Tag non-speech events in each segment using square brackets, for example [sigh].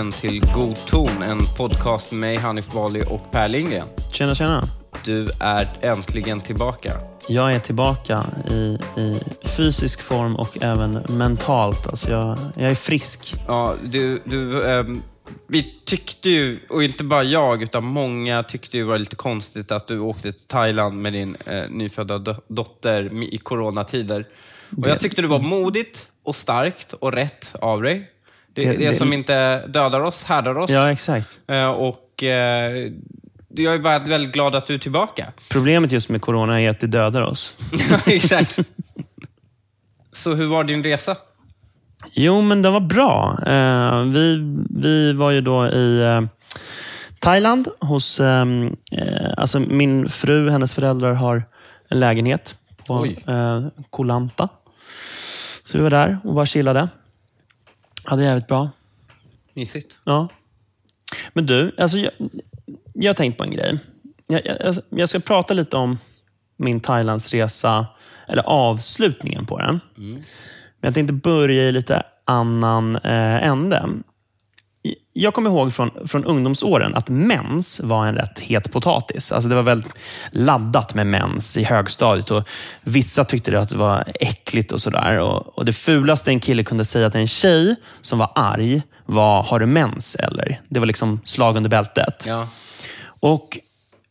välkommen till God ton, en podcast med mig, Hanif Bali och Per Lindgren. Tjena, tjena. Du är äntligen tillbaka. Jag är tillbaka i, i fysisk form och även mentalt. Alltså jag, jag är frisk. Ja, du, du, ehm, vi tyckte ju, och inte bara jag, utan många tyckte ju det var lite konstigt att du åkte till Thailand med din eh, nyfödda do- dotter i coronatider. Och jag tyckte det var modigt och starkt och rätt av dig. Det, det, Det- som inte dödar oss, härdar oss. Ja, exakt. Eh, och eh, jag är bara väldigt glad att du är tillbaka. Problemet just med corona är att det dödar oss. [laughs] Exakt. Så hur var din resa? Jo, men det var bra. Eh, vi, vi var ju då i eh, Thailand hos... ehm, eh, alltså min fru, hennes föräldrar har en lägenhet på Oj. eh, Koh Lanta. Så vi var där och bara chillade. Hade jävligt bra. Mysigt. Ja. Men du, alltså jag, jag har tänkt på en grej. Jag, jag, jag ska prata lite om min Thailandsresa, eller avslutningen på den. Men jag tänkte börja i lite annan eh, ände. Jag kommer ihåg från, från ungdomsåren att mens var en rätt het potatis. Alltså det var väldigt laddat med mens i högstadiet. Och vissa tyckte det att det var äckligt och sådär. Och, och det fulaste en kille kunde säga till en tjej som var arg var “Har du mens eller?” Det var liksom slag under bältet. Ja. Och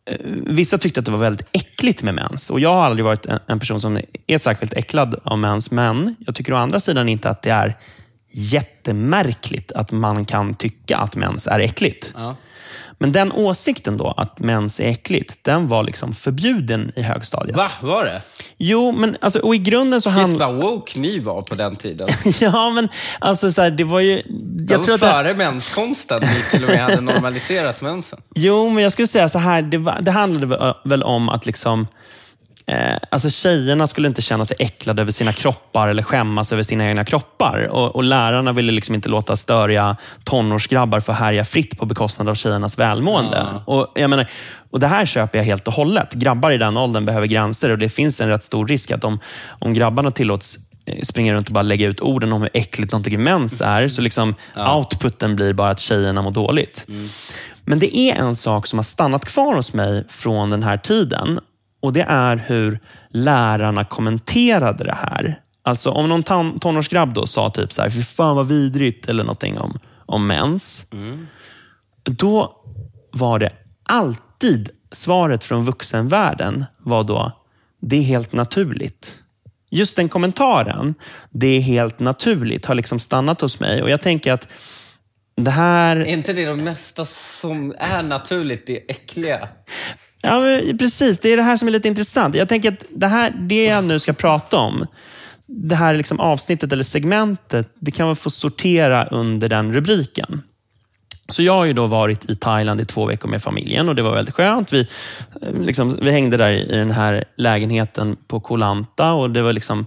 eh, Vissa tyckte att det var väldigt äckligt med mens. Och Jag har aldrig varit en, en person som är särskilt äcklad av mens. Men jag tycker å andra sidan inte att det är jättemärkligt att man kan tycka att mens är äckligt. ja. Men den åsikten då, att mens är äckligt, den var liksom förbjuden i högstadiet. Va, var det? Jo, men alltså, och i grunden så Shit vad woke ni var på den tiden. [laughs] Ja, men alltså så här, det var ju... Jag var tror att det, före menskonsten ni till och med hade normaliserat [laughs] mensen. Jo, men jag skulle säga så här. Det, var, det handlade väl om att liksom... Eh, alltså tjejerna skulle inte känna sig äcklade över sina kroppar eller skämmas över sina egna kroppar. Och, och Lärarna ville liksom inte låta störiga tonårsgrabbar få härja fritt på bekostnad av tjejernas välmående. Och, jag menar, och Det här köper jag helt och hållet. Grabbar i den åldern behöver gränser och det finns en rätt stor risk att om, om grabbarna tillåts eh, springa runt och bara lägga ut orden om hur äckligt de tycker mens är, så liksom outputen blir bara att tjejerna mår dåligt. Men det är en sak som har stannat kvar hos mig från den här tiden. Och Det är hur lärarna kommenterade det här. Alltså Om någon tonårsgrabb då sa typ så här, fy fan vad vidrigt, eller någonting om, om mens. Då var det alltid svaret från vuxenvärlden var då, det är helt naturligt. Just den kommentaren, det är helt naturligt, har liksom stannat hos mig. Och jag tänker att det här... Är inte det de mesta som är naturligt, det äckliga? Ja, men precis. Det är det här som är lite intressant. Jag tänker att det, här, det jag nu ska prata om, det här liksom avsnittet eller segmentet, det kan man få sortera under den rubriken. Så jag har ju då varit i Thailand i två veckor med familjen och det var väldigt skönt. Vi, eh, liksom, vi hängde där i den här lägenheten på Koh Lanta och det var liksom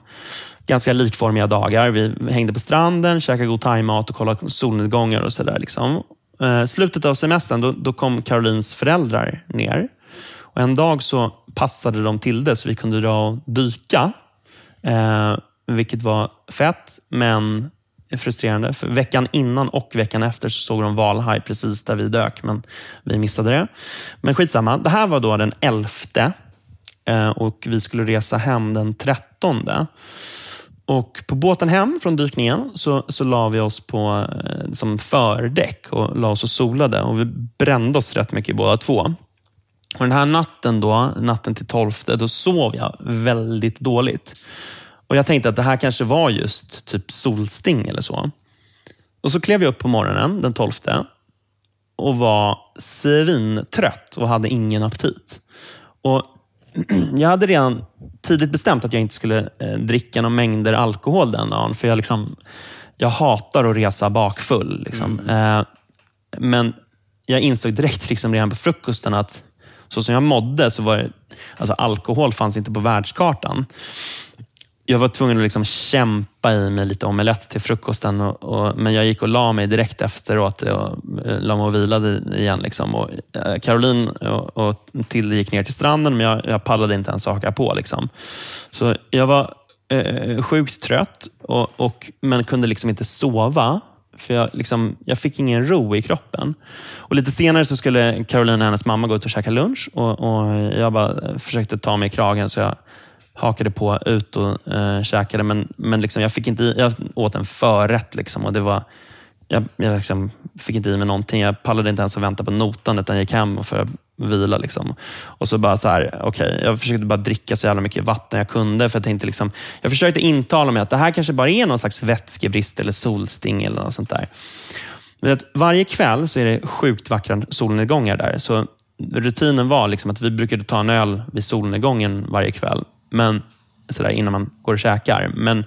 ganska likformiga dagar. Vi hängde på stranden, käkade god thaimat och kollade solnedgångar och sådär. Liksom. Eh, slutet av semestern, då, då kom Carolines föräldrar ner. Och en dag så passade de till det så vi kunde dra och dyka. Eh, vilket var fett, men frustrerande. För veckan innan och veckan efter så såg de valhaj precis där vi dök, men vi missade det. Men skitsamma. Det här var då den 11 eh, och vi skulle resa hem den 13. Och På båten hem från dykningen så, så la vi oss på eh, som fördäck och la oss och solade. Och Vi brände oss rätt mycket båda två. Och Den här natten, då, natten till 12, då sov jag väldigt dåligt. Och Jag tänkte att det här kanske var just typ solsting eller så. Och Så klev jag upp på morgonen den 12 och var svintrött och hade ingen aptit. Och [clears throat] jag hade redan tidigt bestämt att jag inte skulle eh, dricka några mängder alkohol den dagen. För jag, liksom, jag hatar att resa bakfull. Liksom. Eh, men jag insåg direkt liksom redan på frukosten att så som jag mådde så var det, alltså alkohol fanns inte på världskartan. Jag var tvungen att liksom kämpa i mig lite omelett till frukosten. Och, och, men jag gick och la mig direkt efteråt och eh, la mig och vilade igen. Liksom. Och, eh, Caroline och, och Tilde gick ner till stranden, men jag, jag pallade inte ens haka på. Liksom. Så jag var eh, sjukt trött, och, och, men kunde liksom inte sova. För jag, liksom, jag fick ingen ro i kroppen. Och Lite senare så skulle Caroline och hennes mamma gå ut och käka lunch. Och, och Jag bara försökte ta mig i kragen, så jag hakade på ut och eh, käkade. Men, men liksom, jag, fick inte, i- jag åt en förrätt. Liksom, och det var, jag jag liksom fick inte i mig någonting. Jag pallade inte ens att vänta på notan, utan gick hem för vila. Liksom. Och så bara så här, okay, Jag försökte bara dricka så jävla mycket vatten jag kunde. För jag, tänkte liksom, jag försökte intala mig att det här kanske bara är någon slags vätskebrist eller solsting eller något sånt där. Men att varje kväll så är det sjukt vackra solnedgångar där. Så rutinen var liksom att vi brukade ta en öl vid solnedgången varje kväll. Men sådär innan man går och käkar. Men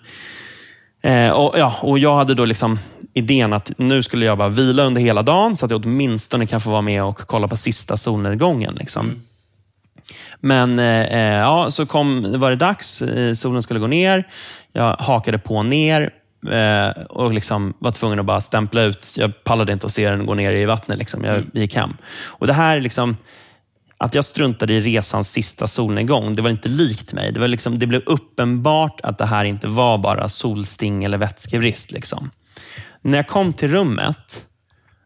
Eh, och, ja, och Jag hade då liksom idén att nu skulle jag bara vila under hela dagen så att jag åtminstone kan få vara med och kolla på sista solnedgången. Liksom. Men eh, eh, ja, så kom, var det dags. Eh, solen skulle gå ner. Jag hakade på ner eh, och liksom var tvungen att bara stämpla ut. Jag pallade inte att se den gå ner i vattnet. Liksom. Jag gick hem. Och Det här liksom, att jag struntade i resans sista solnedgång, det var inte likt mig. Det, var liksom, det blev uppenbart att det här inte var bara solsting eller vätskebrist. Liksom. När jag kom till rummet,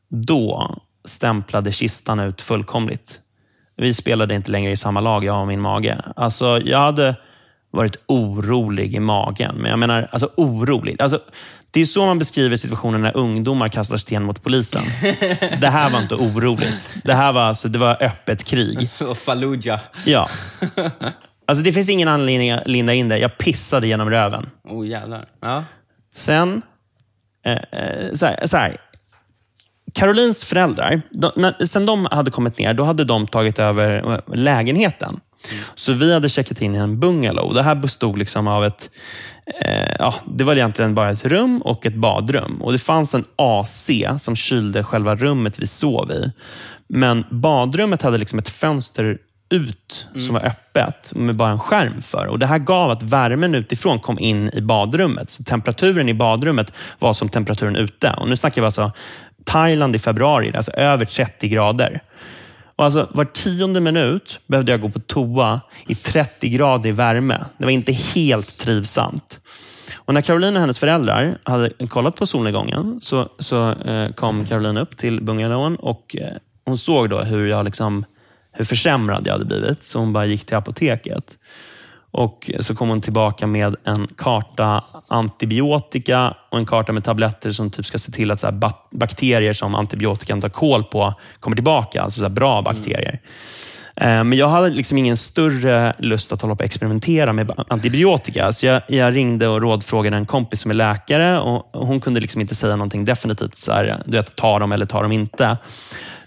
då stämplade kistan ut fullkomligt. Vi spelade inte längre i samma lag, jag och min mage. Alltså, jag hade varit orolig i magen. Men jag menar, alltså orolig. Alltså, det är så man beskriver situationen när ungdomar kastar sten mot polisen. Det här var inte oroligt. Det här var, alltså, det var öppet krig. Och Fallujah. Ja. Alltså, det finns ingen anledning att linda in det. Jag pissade genom röven. Oh jävlar. Ja. Sen, eh, eh, så, här, så här. Carolins föräldrar, de, när, sen de hade kommit ner, då hade de tagit över eh, lägenheten. Så vi hade checkat in i en bungalow. Det här bestod liksom av ett eh, ja, det var egentligen bara ett rum och ett badrum. Och Det fanns en AC som kylde själva rummet vi sov i. Men badrummet hade liksom ett fönster ut som var öppet med bara en skärm för. Och Det här gav att värmen utifrån kom in i badrummet. Så temperaturen i badrummet var som temperaturen ute. Och Nu snackar vi alltså Thailand i februari, alltså över 30 grader. Och alltså, var tionde minut behövde jag gå på toa i 30 grader värme. Det var inte helt trivsamt. Och när Caroline och hennes föräldrar hade kollat på solnedgången så, så eh, kom Caroline upp till bungalowen och eh, hon såg då hur, jag liksom, hur försämrad jag hade blivit. Så hon bara gick till apoteket. Och Så kom hon tillbaka med en karta antibiotika och en karta med tabletter som typ ska se till att så här bakterier som antibiotikan tar koll på kommer tillbaka. Alltså så här bra bakterier. Mm. Men jag hade liksom ingen större lust att hålla på och experimentera med antibiotika. Så jag, jag ringde och rådfrågade en kompis som är läkare och och hon kunde liksom inte säga någonting definitivt. Så här, du vet, ta dem eller ta dem inte.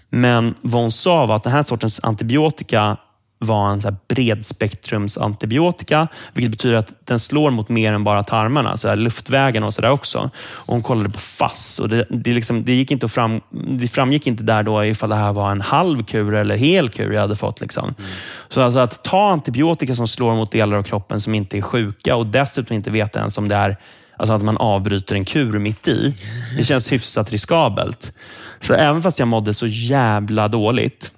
Men vad hon sa var att den här sortens antibiotika var en så här bredspektrumsantibiotika, vilket betyder att den slår mot mer än bara tarmarna, så här luftvägarna och sådär också. Och hon kollade på FASS och det, det, liksom, det, gick inte fram, det framgick inte där då ifall det här var en halv kur eller hel kur jag hade fått. Liksom. Så alltså att ta antibiotika som slår mot delar av kroppen som inte är sjuka och dessutom inte veta ens om det är Alltså att man avbryter en kur mitt i. Det känns hyfsat riskabelt. Så även fast jag mådde så jävla dåligt,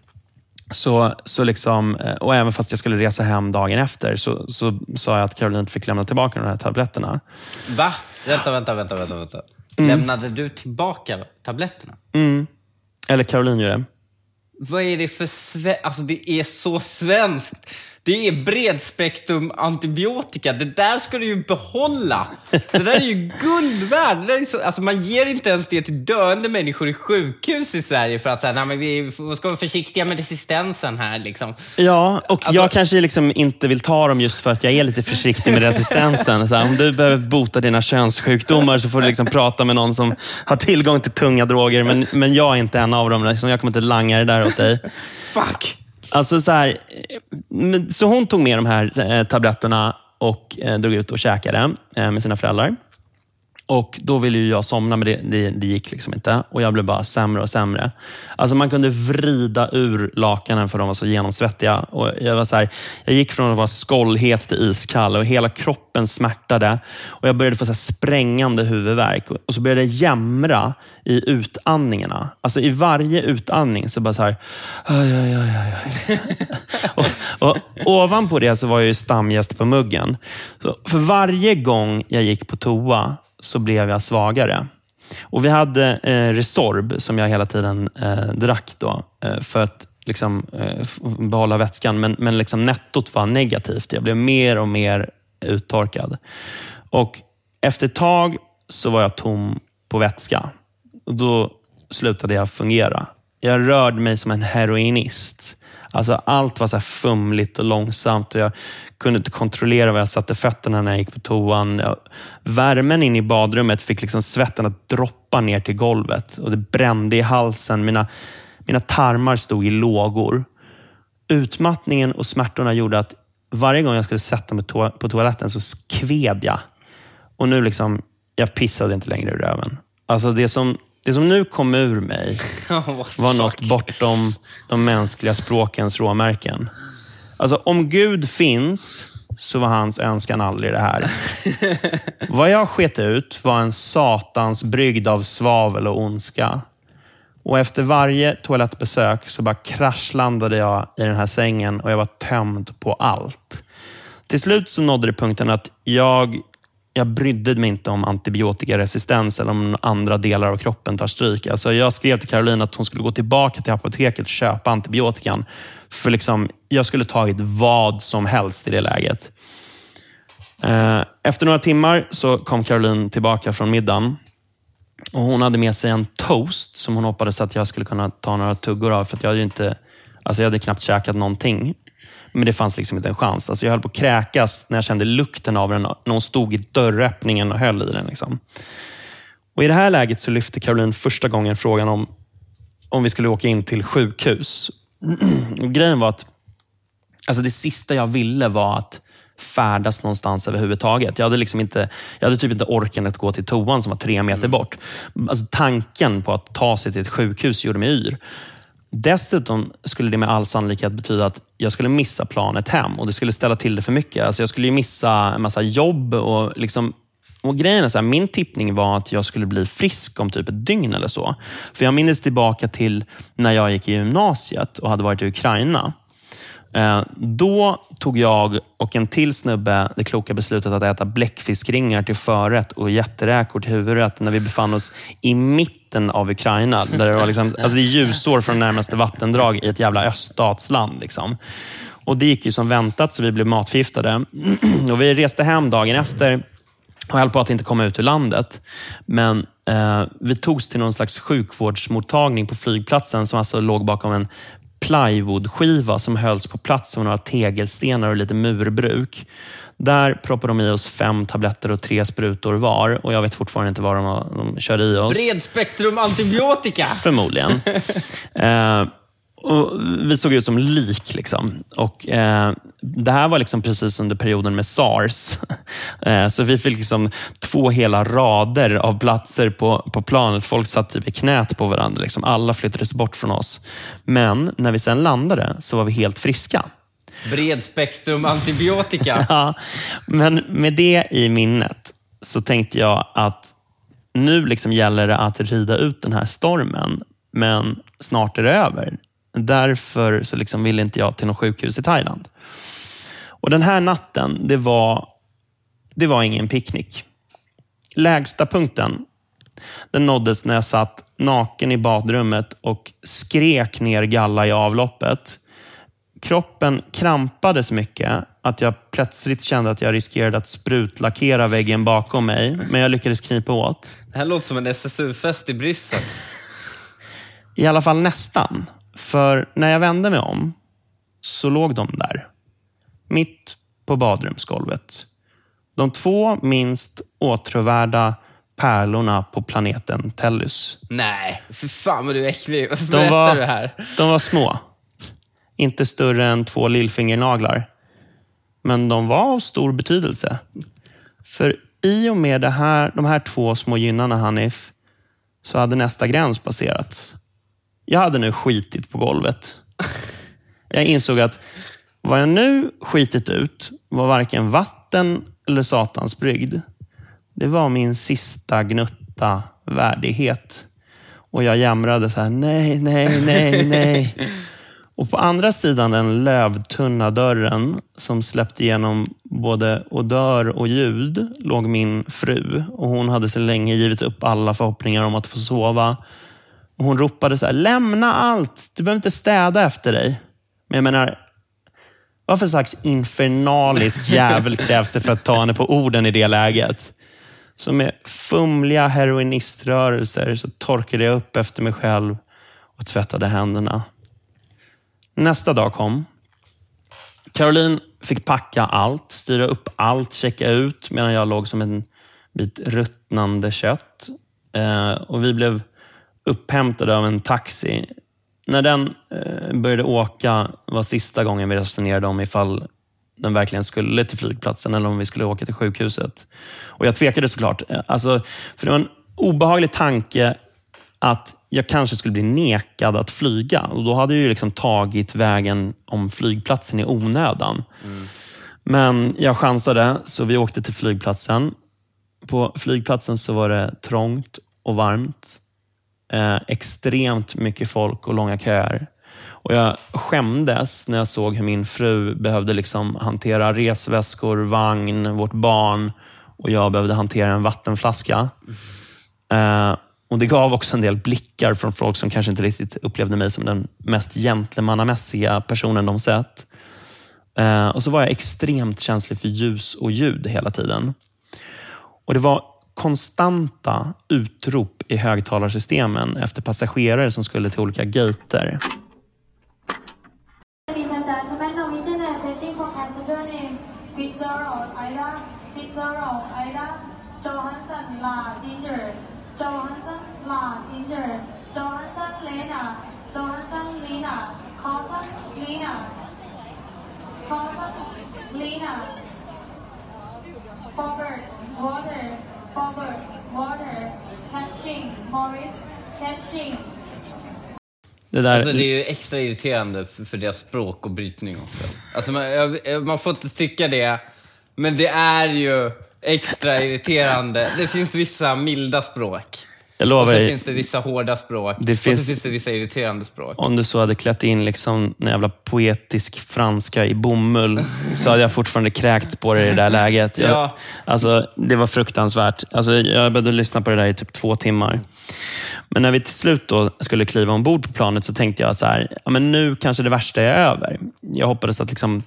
så, så liksom, eh, och även fast jag skulle resa hem dagen efter, så, så sa jag att Caroline inte fick lämna tillbaka de här tabletterna. Va? Vänta, vänta, vänta. vänta, vänta. Mm. Lämnade du tillbaka tabletterna? Eller Caroline gjorde. Vad är det för sve... Alltså det är så svenskt. Det är bredspektrum antibiotika. Det där ska du ju behålla. Det där är ju guld är så... alltså man ger inte ens det till döende människor i sjukhus i Sverige för att säga, nej men vi ska vara försiktiga med resistensen här liksom. Ja, och Alltså- jag kanske liksom inte vill ta dem just för att jag är lite försiktig med resistensen. Så här, om du behöver bota dina könssjukdomar så får du liksom prata med någon som har tillgång till tunga droger. Men, men jag är inte en av dem. Liksom, jag kommer inte langa det där åt dig. Fuck! Alltså så, här, så hon tog med de här eh, tabletterna och eh, drog ut och käkade eh, med sina föräldrar. Och Då ville ju jag somna, men det, det, det gick liksom inte. Och Jag blev bara sämre och sämre. Alltså Man kunde vrida ur lakanen för de var så genomsvettiga. Och jag, var så här, jag gick från att vara skållhet till iskall och hela kroppen smärtade. Och Jag började få så här sprängande huvudvärk. Och så började jag jämra i utandningarna. Alltså I varje utandning så bara så här... Aj, aj, aj, aj, aj. [laughs] och, och ovanpå det så var jag ju stamgäst på muggen. Så för varje gång jag gick på toa så blev jag svagare. Och Vi hade eh, Resorb som jag hela tiden eh, drack då, eh, för att liksom, eh, behålla vätskan. Men, men liksom nettot var negativt. Jag blev mer och mer uttorkad. Och Efter ett tag så var jag tom på vätska. Och Då slutade jag fungera. Jag rörde mig som en heroinist. Alltså allt var så fumligt och långsamt och jag kunde inte kontrollera var jag satte fötterna när jag gick på toan. Värmen in i badrummet fick liksom svetten att droppa ner till golvet och det brände i halsen. Mina, mina tarmar stod i lågor. Utmattningen och smärtorna gjorde att varje gång jag skulle sätta mig to på toaletten så kved jag. Och nu liksom, jag pissade inte längre ur röven. Alltså det som det som nu kom ur mig [laughs] var något bortom de mänskliga språkens råmärken. Alltså, om Gud finns, så var hans önskan aldrig det här. [laughs] Vad jag sket ut var en satans brygd av svavel och ondska. Och efter varje toalettbesök så bara kraschlandade jag i den här sängen och jag var tömd på allt. Till slut så nådde det punkten att jag jag brydde mig inte om antibiotikaresistens eller om andra delar av kroppen tar stryk. Alltså jag skrev till Caroline att hon skulle gå tillbaka till apoteket och köpa antibiotikan. För liksom, jag skulle tagit vad som helst i det läget. Eh, efter några timmar så kom Caroline tillbaka från middagen. Och hon hade med sig en toast som hon hoppades att jag skulle kunna ta några tuggor av. För jag, hade inte, alltså jag hade knappt käkat någonting. Men det fanns liksom inte en chans. Alltså jag höll på att kräkas när jag kände lukten av den när hon stod i dörröppningen och höll i den. Liksom. Och I det här läget så lyfte Caroline första gången frågan om, om vi skulle åka in till sjukhus. [clears throat] Och grejen var att alltså det sista jag ville var att färdas någonstans överhuvudtaget. Jag hade, liksom inte, jag hade typ inte orken att gå till toan som var tre meter mm. bort. Alltså tanken på att ta sig till ett sjukhus gjorde mig yr. Dessutom skulle det med all sannolikhet betyda att jag skulle missa planet hem och det skulle ställa till det för mycket. Alltså jag skulle missa en massa jobb och liksom och grejen är så här, min tippning var att jag skulle bli frisk om typ ett dygn eller så. För jag minns tillbaka till när jag gick i gymnasiet och hade varit i Ukraina. Eh, då tog jag och en till snubbe det kloka beslutet att äta bläckfiskringar till förrätt och jätteräkor till huvudrätt när vi befann oss i mitten av Ukraina. Där det, var liksom, alltså det är ljusår från närmaste vattendrag i ett jävla öststatsland. Liksom. Och Det gick ju som väntat, så vi blev matförgiftade. [clears throat] och vi reste hem dagen efter och höll på att inte komma ut ur landet. Men eh, vi togs till någon slags sjukvårdsmottagning på flygplatsen som alltså låg bakom en plywoodskiva som hölls på plats av några tegelstenar och lite murbruk. Där proppade de i oss fem tabletter och tre sprutor var och jag vet fortfarande inte vad de, de körde i oss. Bredspektrum antibiotika! Förmodligen. [laughs] eh, och vi såg ut som lik. Liksom. Och, eh, det här var liksom precis under perioden med sars. [laughs] Eh, så vi fick liksom två hela rader av platser på, på planet. Folk satt typ i knät på varandra. Liksom. Alla flyttades bort från oss. Men när vi sen landade så var vi helt friska. Bredspektrum antibiotika. [laughs] ja, men med det i minnet så tänkte jag att nu liksom gäller det att rida ut den här stormen. Men snart är det över. Därför så liksom ville inte jag till något sjukhus i Thailand. Och Den här natten, det var, det var ingen picknick. Lägsta punkten den nåddes när jag satt naken i badrummet och skrek ner galla i avloppet. Kroppen krampade så mycket att jag plötsligt kände att jag riskerade att sprutlackera väggen bakom mig, men jag lyckades knipa åt. Det här låter som en SSU-fest i Bryssel. I alla fall nästan. För när jag vände mig om så låg de där. Mitt på badrumsgolvet. De två minst åtråvärda pärlorna på planeten Tellus. Nej, för fan vad du är äcklig. Varför de var, du här? De var små. Inte större än två lillfingernaglar. Men de var av stor betydelse. För i och med det här, de här två små gynnarna, Hanif, så hade nästa gräns passerats. Jag hade nu skitit på golvet. Jag insåg att vad jag nu skitit ut var varken vatten eller satans brygd. Det var min sista gnutta värdighet. Och jag jämrade så här, nej, nej, nej, nej. Och på andra sidan den lövtunna dörren som släppte igenom både odör och ljud låg min fru. Och Hon hade så länge givit upp alla förhoppningar om att få sova. Och hon ropade så här, lämna allt. Du behöver inte städa efter dig. Men jag menar, vad för slags infernalisk [laughs] jävel krävs det för att ta henne på orden i det läget? Så med fumliga heroiniströrelser så torkade jag upp efter mig själv och tvättade händerna. Nästa dag kom. Caroline fick packa allt, styra upp allt, checka ut medan jag låg som en bit ruttnande kött. Eh, och Vi blev upphämtade av en taxi. När den eh, började åka var sista gången vi resonerade om ifall den verkligen skulle till flygplatsen eller om vi skulle åka till sjukhuset. Och Jag tvekade såklart. Eh, alltså, för Det var en obehaglig tanke att jag kanske skulle bli nekad att flyga. Och Då hade jag ju liksom tagit vägen om flygplatsen i onödan. Mm. Men jag chansade, så vi åkte till flygplatsen. På flygplatsen så var det trångt och varmt. Eh, extremt mycket folk och långa köer. Och Jag skämdes när jag såg hur min fru behövde liksom hantera resväskor, vagn, vårt barn och jag behövde hantera en vattenflaska. Eh, och Det gav också en del blickar från folk som kanske inte riktigt upplevde mig som den mest gentlemannamässiga personen de sett. Eh, och så var jag extremt känslig för ljus och ljud hela tiden. Och Det var konstanta utrop i högtalarsystemen efter passagerare som skulle till olika gater. Lena, Forward, water, forward, water, catching, Morris, catching. Det, där, Alltså, det är ju extra irriterande för, för deras språk och brytning också. Alltså, man, jag, man får inte tycka det, men det är ju extra irriterande. Det finns vissa milda språk. Jag lovar och så dig, finns det vissa hårda språk. Det Och finns- så finns det vissa irriterande språk. om du så hade klätt in liksom en jävla poetisk franska i bomull, så hade jag fortfarande kräkts på det i det där läget. [laughs] Jag, Ja. alltså, det var fruktansvärt. Alltså, jag behövde lyssna på det där i typ två timmar. Men när vi till slut då skulle kliva ombord på planet så tänkte jag att så här, ja, men nu kanske det värsta är över. Jag hoppades att liksom,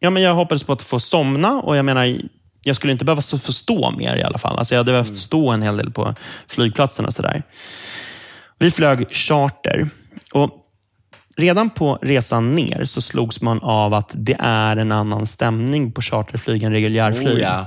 ja, men jag hoppades på att få somna och jag menar, jag skulle inte behöva så- få stå mer i alla fall. Alltså, jag hade behövt stå en hel del på flygplatsen och sådär. Vi flög charter. Och redan på resan ner så slogs man av att det är en annan stämning på charterflyg än reguljärflyg. Oh, ja.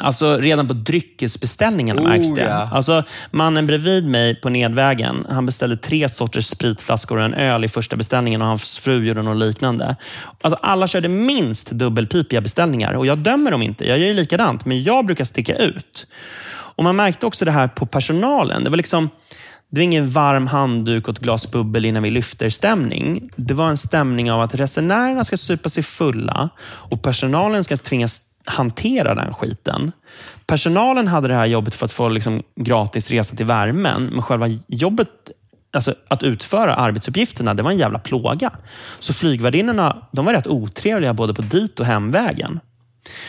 Alltså redan på dryckesbeställningarna Oh, märks det. ja. Alltså, mannen bredvid mig på nedvägen, han beställde tre sorters spritflaskor och en öl i första beställningen och hans fru gjorde något liknande. Alltså, alla körde minst dubbelpipiga beställningar och jag dömer dem inte. Jag gör likadant, men jag brukar sticka ut. Och Man märkte också det här på personalen. Det var liksom det var ingen varm handduk och ett glas bubbel innan vi lyfter-stämning. Det var en stämning av att resenärerna ska supa sig fulla och personalen ska tvingas hantera den skiten. Personalen hade det här jobbet för att få liksom gratis resa till värmen, men själva jobbet, alltså att utföra arbetsuppgifterna, det var en jävla plåga. Så flygvärdinnorna, de var rätt otrevliga både på dit och hemvägen.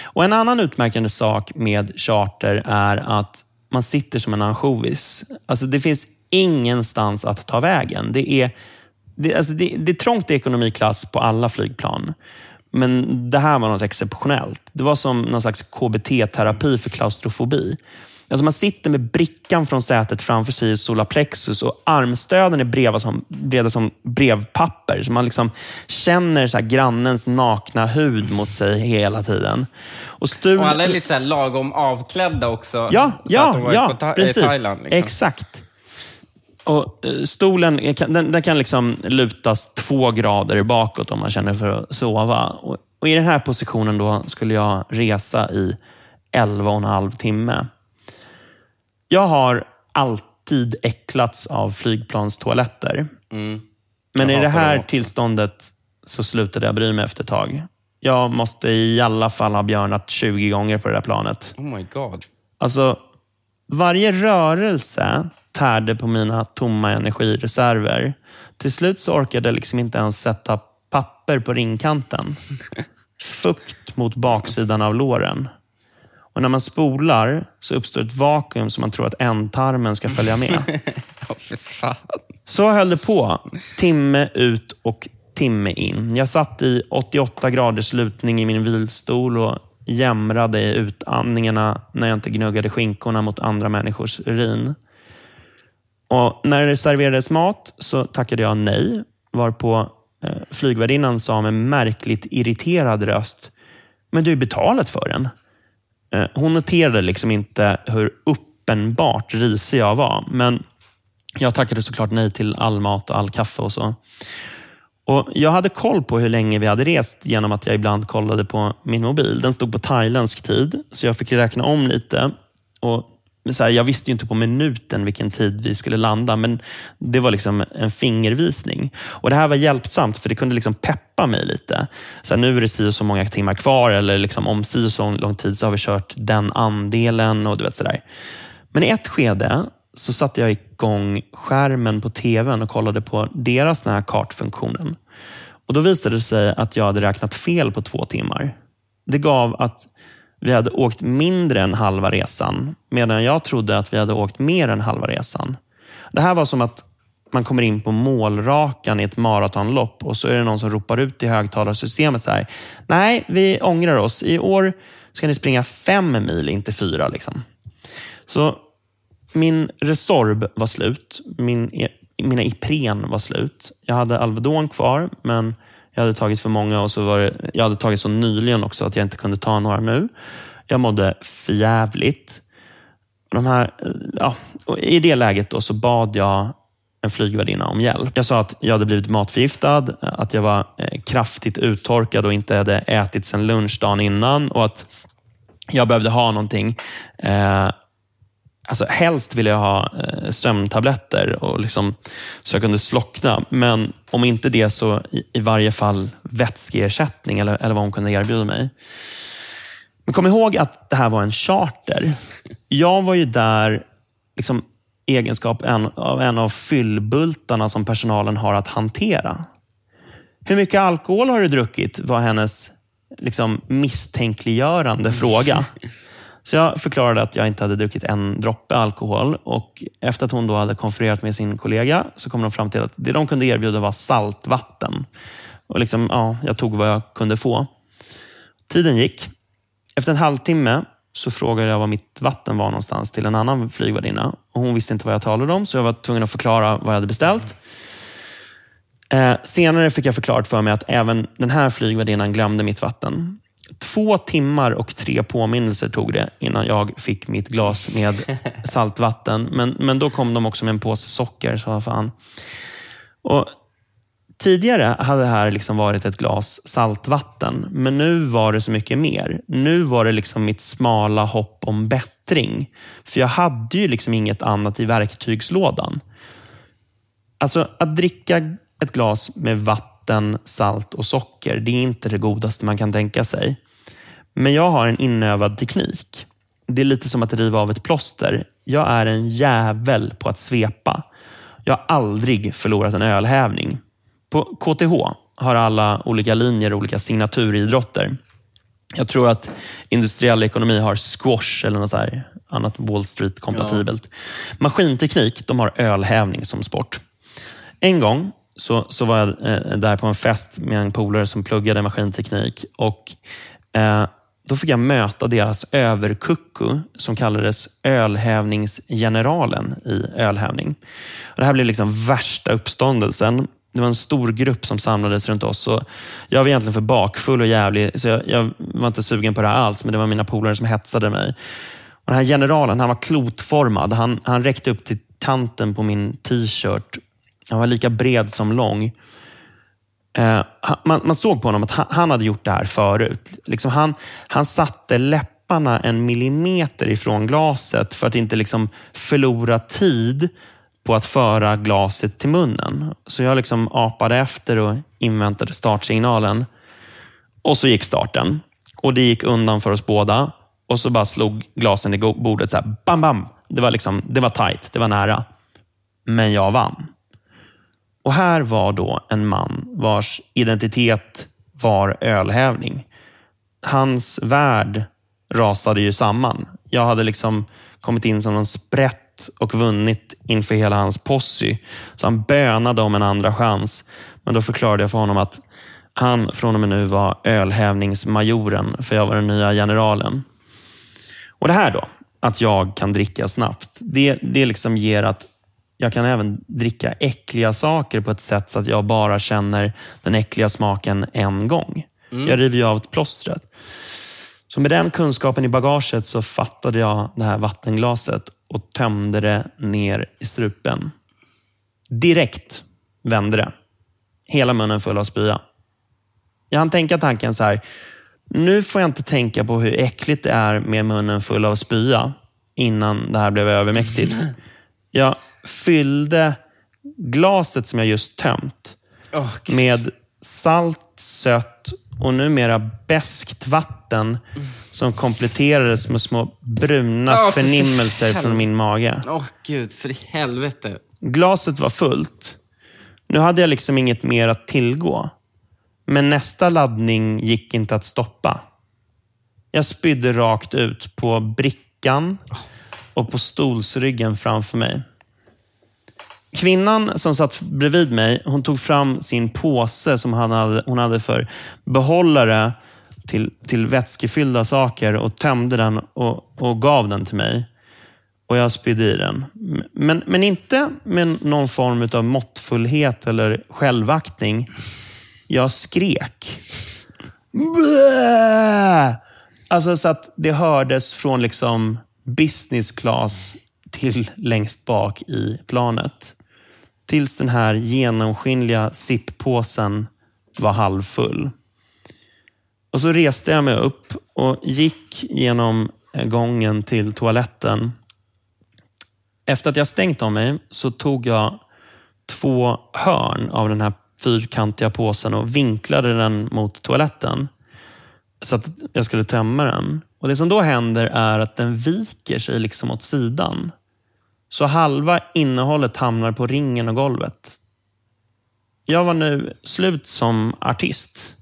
Och En annan utmärkande sak med charter är att man sitter som en ansjovis. Alltså det finns ingenstans att ta vägen. Det är, det, alltså det, det är trångt i ekonomiklass på alla flygplan. Men det här var något exceptionellt. Det var som någon slags KBT-terapi för klaustrofobi. Alltså man sitter med brickan från sätet framför sig i solarplexus och armstöden är breda som, breda som brevpapper. Så man liksom känner så grannens nakna hud mot sig hela tiden. Och, Stur... Och alla är lite så lagom avklädda också. Ja, ja, ja precis. Thailand. Liksom. Exakt. Och eh, Stolen den, den kan liksom lutas två grader bakåt om man känner för att sova. Och, och I den här positionen då skulle jag resa i 11 och en halv timme. Jag har alltid äcklats av flygplanstoaletter. Mm. Men i det här också. tillståndet så slutade jag bry mig efter ett tag. Jag måste i alla fall ha björnat 20 gånger på det där planet. Oh my god. Alltså, varje rörelse tärde på mina tomma energireserver. till slut så orkade jag liksom inte ens sätta papper på ringkanten. Fukt mot baksidan av låren. Och när man spolar så uppstår ett vakuum som man tror att ändtarmen ska följa med. [laughs] Så höll det på. Timme ut och timme in. Jag satt i 88 graders lutning i min vilstol och jämrade i utandningarna när jag inte gnuggade skinkorna mot andra människors urin. Och när det serverades mat så tackade jag nej, varpå eh, flygvärdinnan sa med märkligt irriterad röst, men du är betalat för den. Eh, hon noterade liksom inte hur uppenbart risig jag var, men jag tackade såklart nej till all mat och all kaffe och så. Och Jag hade koll på hur länge vi hade rest genom att jag ibland kollade på min mobil. Den stod på thailändsk tid, så jag fick räkna om lite. Och så här, jag visste ju inte på minuten vilken tid vi skulle landa, men det var liksom en fingervisning. Och Det här var hjälpsamt, för det kunde liksom peppa mig lite. Så här, nu är det si och så många timmar kvar, eller liksom om si och så lång tid så har vi kört den andelen. och du vet sådär. Men i ett skede så satte jag igång skärmen på tvn och kollade på deras den här kartfunktionen. Och Då visade det sig att jag hade räknat fel på två timmar. Det gav att vi hade åkt mindre än halva resan, medan jag trodde att vi hade åkt mer än halva resan. Det här var som att man kommer in på målrakan i ett maratonlopp och så är det någon som ropar ut i högtalarsystemet så här. Nej, vi ångrar oss. I år ska ni springa fem mil, inte fyra. Liksom. Så min Resorb var slut. Min, e- mina Ipren var slut. Jag hade Alvedon kvar, men jag hade tagit för många och så var det, jag hade tagit så nyligen också att jag inte kunde ta några nu. Jag mådde förjävligt. De här, eh, ja, och I det läget då så bad jag en flygvärdinna om hjälp. Jag sa att jag hade blivit matförgiftad, att jag var eh, kraftigt uttorkad och inte hade ätit sedan lunch dagen innan och att jag behövde ha någonting eh, Alltså, helst ville jag ha eh, sömntabletter och liksom, så jag kunde slockna. Men om inte det så i, i varje fall vätskeersättning eller, eller vad hon kunde erbjuda mig. Men kom ihåg att det här var en charter. Jag var ju där liksom, egenskap en, av en av fyllbultarna som personalen har att hantera. Hur mycket alkohol har du druckit? var hennes liksom, misstänkliggörande fråga. [laughs] Så jag förklarade att jag inte hade druckit en droppe alkohol och efter att hon då hade konfererat med sin kollega så kom de fram till att det de kunde erbjuda var saltvatten. Och liksom, ja, jag tog vad jag kunde få. Tiden gick. Efter en halvtimme så frågade jag var mitt vatten var någonstans till en annan flygvärdinna. Och hon visste inte vad jag talade om, så jag var tvungen att förklara vad jag hade beställt. Eh, senare fick jag förklarat för mig att även den här flygvärdinnan glömde mitt vatten. Två timmar och tre påminnelser tog det innan jag fick mitt glas med [laughs] saltvatten. Men, men då kom de också med en påse socker. Så vad fan. Och Tidigare hade det här liksom varit ett glas saltvatten, men nu var det så mycket mer. Nu var det liksom mitt smala hopp om bättring. För jag hade ju liksom inget annat i verktygslådan. Alltså, att dricka ett glas med vatten, salt och socker, det är inte det godaste man kan tänka sig. Men jag har en inövad teknik. Det är lite som att riva av ett plåster. Jag är en jävel på att svepa. Jag har aldrig förlorat en ölhävning. På KTH har alla olika linjer olika signaturidrotter. Jag tror att industriell ekonomi har squash eller något så annat Wall Street-kompatibelt. Maskinteknik, de har ölhävning som sport. En gång så, så var jag eh, där på en fest med en polare som pluggade maskinteknik. Och eh, då fick jag möta deras överkucku som kallades ölhävningsgeneralen i ölhävning. Och det här blev liksom värsta uppståndelsen. Det var en stor grupp som samlades runt oss. Och jag var egentligen för bakfull och jävlig, så jag, jag var inte sugen på det här alls, men det var mina polare som hetsade mig. Och den här generalen han var klotformad. Han, han räckte upp till kanten på min t-shirt. Han var lika bred som lång. Eh, man, man, såg på honom att han, han, hade gjort det här förut. Liksom han, han satte läpparna en millimeter ifrån glaset för att inte liksom förlora tid på att föra glaset till munnen. Så jag liksom apade efter och inväntade startsignalen. Och så gick starten. Och Det gick undan för oss båda. Och så bara slog glasen i bordet. Så här, bam, bam. Det var, liksom, det var tajt, det var nära. Men jag vann. Och här var då en man vars identitet var ölhävning. Hans värld rasade ju samman. Jag hade liksom kommit in som en sprätt och vunnit inför hela hans posse. Så han bönade om en andra chans. Men då förklarade jag för honom att han från och med nu var ölhävningsmajoren, för jag var den nya generalen. Och det här då, att jag kan dricka snabbt, det, det liksom ger att jag kan även dricka äckliga saker på ett sätt så att jag bara känner den äckliga smaken en gång. Jag river ju av ett plåstret. Så med den kunskapen i bagaget så fattade jag det här vattenglaset och tömde det ner i strupen. Direkt vände det. Hela munnen full av spya. Jag hann tänka tanken så här. Nu får jag inte tänka på hur äckligt det är med munnen full av spya innan det här blev övermäktigt. [laughs] Jag fyllde glaset som jag just tömt gud. med salt, sött och numera beskt vatten som kompletterades med små bruna för förnimmelser från helvete. min mage. Åh gud, för i helvete. Glaset var fullt. Nu hade jag liksom inget mer att tillgå. Men nästa laddning gick inte att stoppa. Jag spydde rakt ut på brickan och på stolsryggen framför mig. Kvinnan som satt bredvid mig, hon tog fram sin påse som han hade, hon hade för behållare till, till vätskefyllda saker och tömde den och, och gav den till mig. Och jag spydde i den. Men, men inte med någon form av måttfullhet eller självaktning. Jag skrek. Blä! Alltså så att det hördes från liksom business class till längst bak i planet. Tills den här genomskinliga sippåsen var halvfull. Och så reste jag mig upp och gick genom gången till toaletten. Efter att jag stängt om mig så tog jag två hörn av den här fyrkantiga påsen och vinklade den mot toaletten. Så att jag skulle tömma den. Och Det som då händer är att den viker sig liksom åt sidan. Så halva innehållet hamnar på ringen och golvet. Jag var nu slut som artist.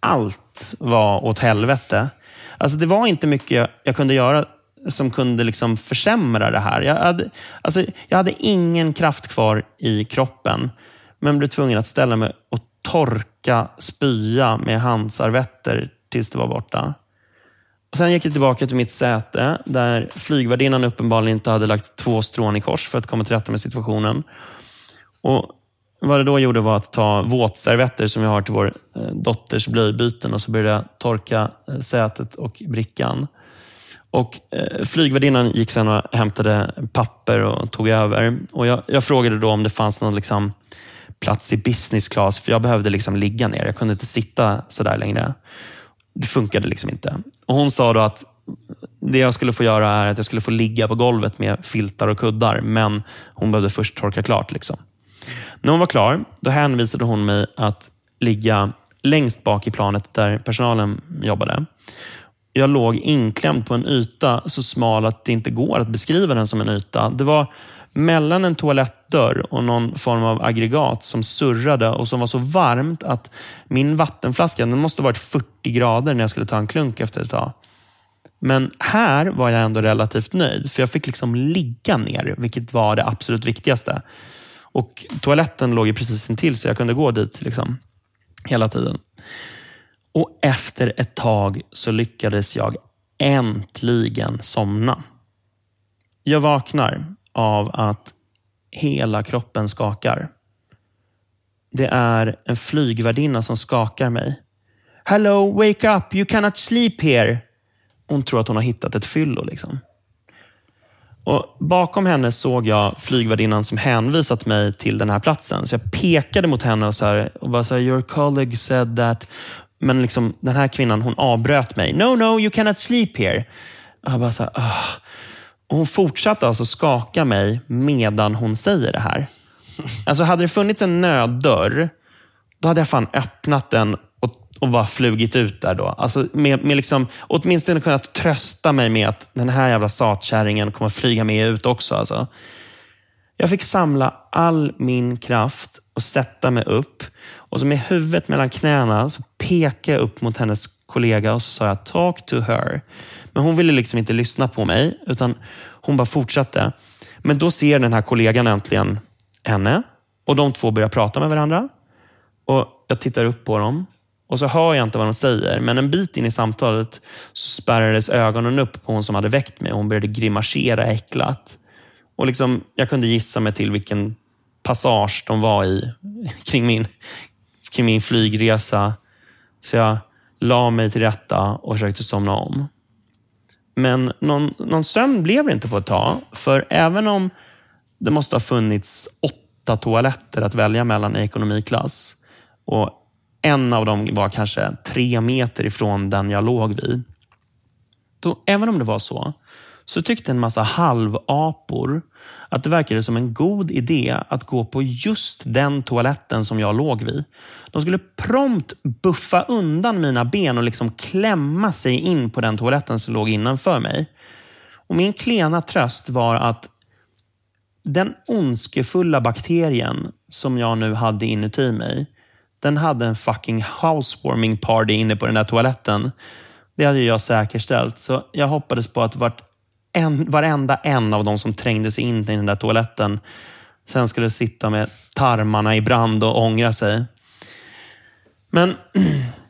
Allt var åt helvete. Alltså det var inte mycket jag kunde göra som kunde liksom försämra det här. Jag hade, alltså, jag hade ingen kraft kvar i kroppen, men blev tvungen att ställa mig och torka spya med handservetter tills det var borta. Sen gick jag tillbaka till mitt säte där flygvärdinnan uppenbarligen inte hade lagt två strån i kors för att komma till rätta med situationen. Och Vad det då gjorde var att ta våtservetter som jag har till vår eh, dotters blöjbyten och så började jag torka eh, sätet och brickan. Och eh, Flygvärdinnan gick sen och hämtade papper och tog över. Och jag, jag frågade då om det fanns någon liksom, plats i business class, för jag behövde liksom ligga ner. Jag kunde inte sitta sådär längre. Det funkade liksom inte. Och Hon sa då att det jag skulle få göra är att jag skulle få ligga på golvet med filtar och kuddar, men hon behövde först torka klart. Liksom. När hon var klar, då hänvisade hon mig att ligga längst bak i planet där personalen jobbade. Jag låg inklämd på en yta så smal att det inte går att beskriva den som en yta. Det var mellan en toalettdörr och någon form av aggregat som surrade och som var så varmt att min vattenflaska, den måste ha varit 40 grader när jag skulle ta en klunk efter ett tag. Men här var jag ändå relativt nöjd, för jag fick liksom ligga ner, vilket var det absolut viktigaste. Och Toaletten låg ju precis intill, så jag kunde gå dit liksom, hela tiden. Och efter ett tag så lyckades jag äntligen somna. Jag vaknar av att hela kroppen skakar. Det är en flygvärdinna som skakar mig. Hello, wake up, you cannot sleep here. Hon tror att hon har hittat ett fyllo. Liksom. Och bakom henne såg jag flygvärdinnan som hänvisat mig till den här platsen. Så jag pekade mot henne och, så här, och bara så här, your colleague said that. Men liksom, den här kvinnan hon avbröt mig. No, no, you cannot sleep here. Och jag bara så här, hon fortsatte alltså skaka mig medan hon säger det här. Alltså hade det funnits en nöddörr, då hade jag fan öppnat den och, och bara flugit ut där då. Alltså med, med liksom, åtminstone kunnat trösta mig med att den här jävla satkärringen kommer flyga med ut också. Alltså. Jag fick samla all min kraft och sätta mig upp. Och så med huvudet mellan knäna så pekade jag upp mot hennes kollega och så sa jag talk to her. Men hon ville liksom inte lyssna på mig, utan hon bara fortsatte. Men då ser den här kollegan äntligen henne och de två börjar prata med varandra. Och Jag tittar upp på dem och så hör jag inte vad de säger. Men en bit in i samtalet så spärrades ögonen upp på hon som hade väckt mig. Hon började grimasera äcklat. Och liksom, jag kunde gissa mig till vilken passage de var i kring min, kring min flygresa. Så jag la mig till rätta och försökte somna om. Men någon, någon sömn blev det inte på ett tag. För även om det måste ha funnits åtta toaletter att välja mellan i ekonomiklass och en av dem var kanske tre meter ifrån den jag låg vid. Då, även om det var så, så tyckte en massa halvapor att det verkade som en god idé att gå på just den toaletten som jag låg vid. De skulle prompt buffa undan mina ben och liksom klämma sig in på den toaletten som låg innanför mig. Och Min klena tröst var att den ondskefulla bakterien som jag nu hade inuti mig, den hade en fucking housewarming party inne på den där toaletten. Det hade jag säkerställt, så jag hoppades på att vart en, varenda en av dem som trängde sig in i den där toaletten sen skulle sitta med tarmarna i brand och ångra sig. Men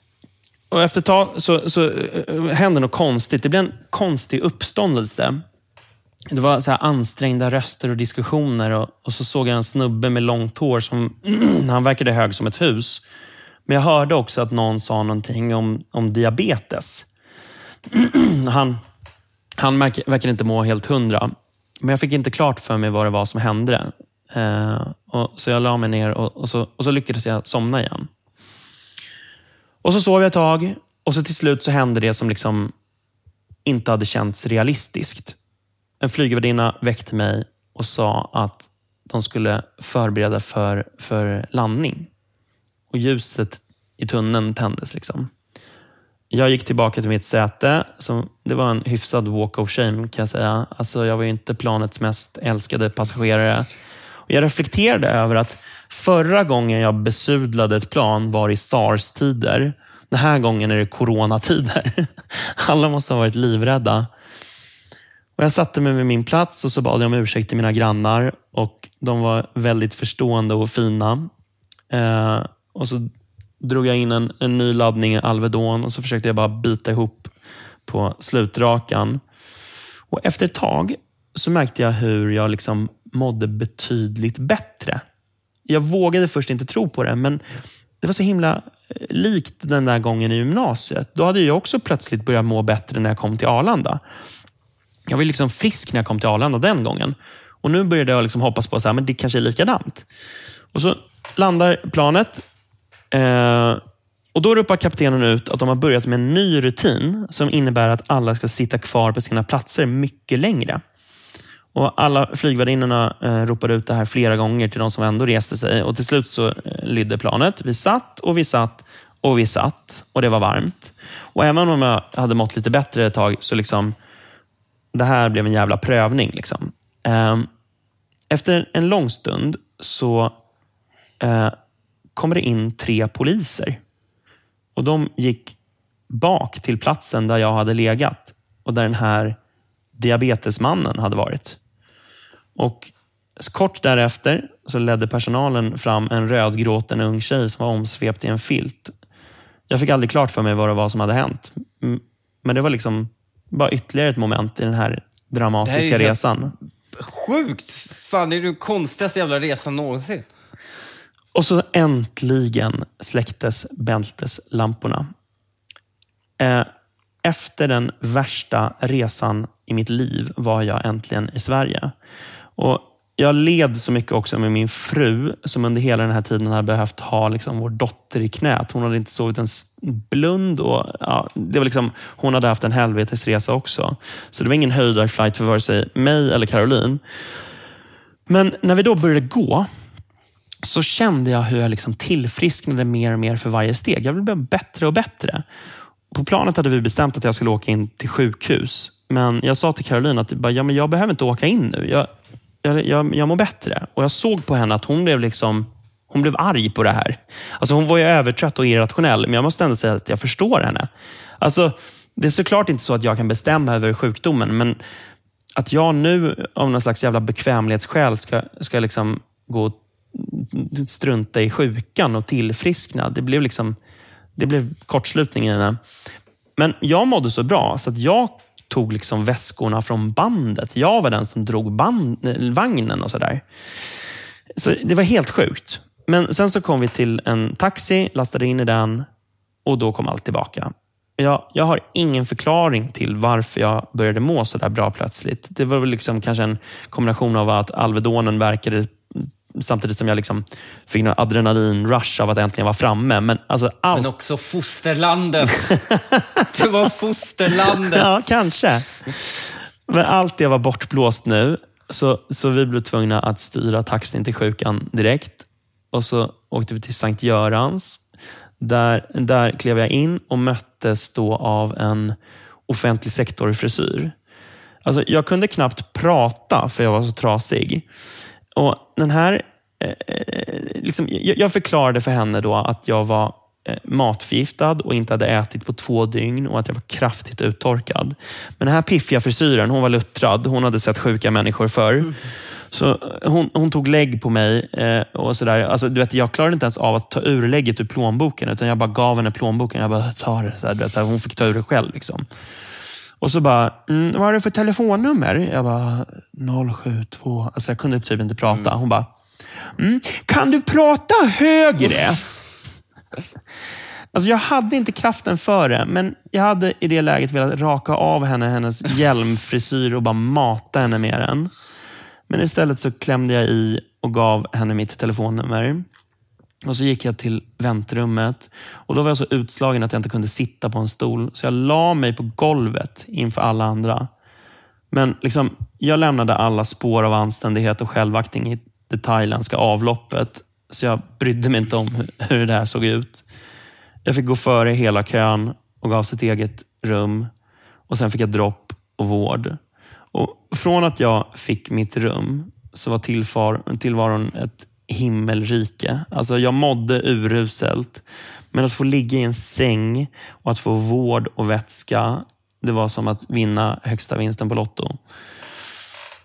[clears throat] och efter ett tag så, så eh, hände något konstigt. Det blev en konstig uppståndelse. Det var så ansträngda röster och diskussioner och, och, så såg jag en snubbe med långt hår som [clears throat] han verkade hög som ett hus. Men jag hörde också att någon sa någonting om, om diabetes. [clears throat] han han verkar inte må helt hundra. Men jag fick inte klart för mig vad det var som hände. Eh, och, så jag la mig ner och, och, så, och så lyckades jag somna igen. Och så sov jag ett tag och så till slut så hände det som liksom inte hade känts realistiskt. En flygvärdinna väckte mig och sa att de skulle förbereda för, för landning. Och ljuset i tunneln tändes. liksom. Jag gick tillbaka till mitt säte. Så det var en hyfsad walk of shame kan jag säga. Alltså, jag var ju inte planets mest älskade passagerare. Och jag reflekterade över att förra gången jag besudlade ett plan var i SARS-tider. Den här gången är det coronatider. [laughs] Alla måste ha varit livrädda. Och jag satte mig vid min plats och så bad jag om ursäkt till mina grannar. Och De var väldigt förstående och fina. Eh, och så drog jag in en, en ny laddning Alvedon och så försökte jag bara bita ihop på slutrakan. Och Efter ett tag så märkte jag hur jag liksom mådde betydligt bättre. Jag vågade först inte tro på det, men det var så himla eh, likt den där gången i gymnasiet. Då hade jag också plötsligt börjat må bättre när jag kom till Arlanda. Jag var liksom frisk när jag kom till Arlanda den gången. Och Nu började jag liksom hoppas på att det kanske är likadant. Och så landar planet Eh, och Då ropar kaptenen ut att de har börjat med en ny rutin som innebär att alla ska sitta kvar på sina platser mycket längre. Och Alla flygvärdinnorna eh, ropade ut det här flera gånger till de som ändå reste sig. Och Till slut så eh, lydde planet. Vi satt och vi satt och vi satt och det var varmt. Och Även om jag hade mått lite bättre ett tag så liksom, det här blev en jävla prövning. Liksom. Eh, efter en lång stund så eh, kommer det in tre poliser. Och De gick bak till platsen där jag hade legat och där den här diabetesmannen hade varit. Och Kort därefter så ledde personalen fram en rödgråten ung tjej som var omsvept i en filt. Jag fick aldrig klart för mig vad det var som hade hänt. Men det var liksom bara ytterligare ett moment i den här dramatiska det resan. Sjukt! Fan, det är den konstigaste jävla resan någonsin. Och så äntligen släcktes bälteslamporna. Eh, efter den värsta resan i mitt liv var jag äntligen i Sverige. Och jag led så mycket också med min fru som under hela den här tiden hade behövt ha liksom vår dotter i knät. Hon hade inte sovit en blund. Och, ja, det var liksom, hon hade haft en helvetesresa också. Så det var ingen höjdarflight för vare sig mig eller Caroline. Men när vi då började gå så kände jag hur jag liksom tillfrisknade mer och mer för varje steg. Jag blev bättre och bättre. På planet hade vi bestämt att jag skulle åka in till sjukhus. Men jag sa till Caroline att ja, men jag behöver inte åka in nu. Jag, jag, jag, jag mår bättre. Och jag såg på henne att hon blev liksom hon blev arg på det här. Alltså hon var ju övertrött och irrationell, men jag måste ändå säga att jag förstår henne. Alltså, det är såklart inte så att jag kan bestämma över sjukdomen, men att jag nu av någon slags jävla bekvämlighetsskäl ska, ska liksom gå och strunta i sjukan och tillfriskna. Det blev liksom det blev kortslutning i henne. Men jag mådde så bra så att jag tog liksom väskorna från bandet. Jag var den som drog band, vagnen och sådär. Så det var helt sjukt. Men sen så kom vi till en taxi, lastade in i den och då kom allt tillbaka. Jag, jag har ingen förklaring till varför jag började må så där bra plötsligt. Det var väl liksom kanske en kombination av att Alvedonen verkade samtidigt som jag liksom fick en adrenalin-rush av att äntligen vara framme. Men, alltså allt... Men också fosterlandet. [laughs] det var fosterlandet. Ja, kanske. Men allt det var bortblåst nu. Så, så vi blev tvungna att styra taxin till sjukan direkt. Och så åkte vi till Sankt Görans. Där, där klev jag in och möttes då av en offentlig sektor-frisyr. Alltså, jag kunde knappt prata för jag var så trasig. Och den här, eh, eh, liksom, jag, förklarade för henne då att jag var eh, matförgiftad och inte hade ätit på två dygn och att jag var kraftigt uttorkad. Men den här piffiga frisyren, hon var luttrad. Hon hade sett sjuka människor förr. Så hon, hon tog lägg på mig eh, och sådär. Alltså, du vet, jag klarade inte ens av att ta ur lägget ur plånboken, utan jag bara gav henne plånboken. Jag bara, ta det. Så här, du vet, så här, hon fick ta ur det själv. Liksom. Och så bara, mm, vad har du för telefonnummer? Jag bara, 072. Alltså jag kunde typ inte prata. Hon bara, mm, kan du prata högre? Alltså jag hade inte kraften för det, men jag hade i det läget velat raka av henne hennes hjälmfrisyr och bara mata henne med den. Men istället så klämde jag i och gav henne mitt telefonnummer. Och så gick jag till väntrummet och då var jag så utslagen att jag inte kunde sitta på en stol. Så jag la mig på golvet inför alla andra. Men liksom, jag lämnade alla spår av anständighet och självaktning i det thailändska avloppet. Så jag brydde mig inte om hur det här såg ut. Jag fick gå före hela kön och gav sitt eget rum. Och Sen fick jag dropp och vård. Och Från att jag fick mitt rum så var tillvaron ett himmelrike. Alltså jag mådde uruselt. Men att få ligga i en säng och att få vård och vätska, det var som att vinna högsta vinsten på Lotto.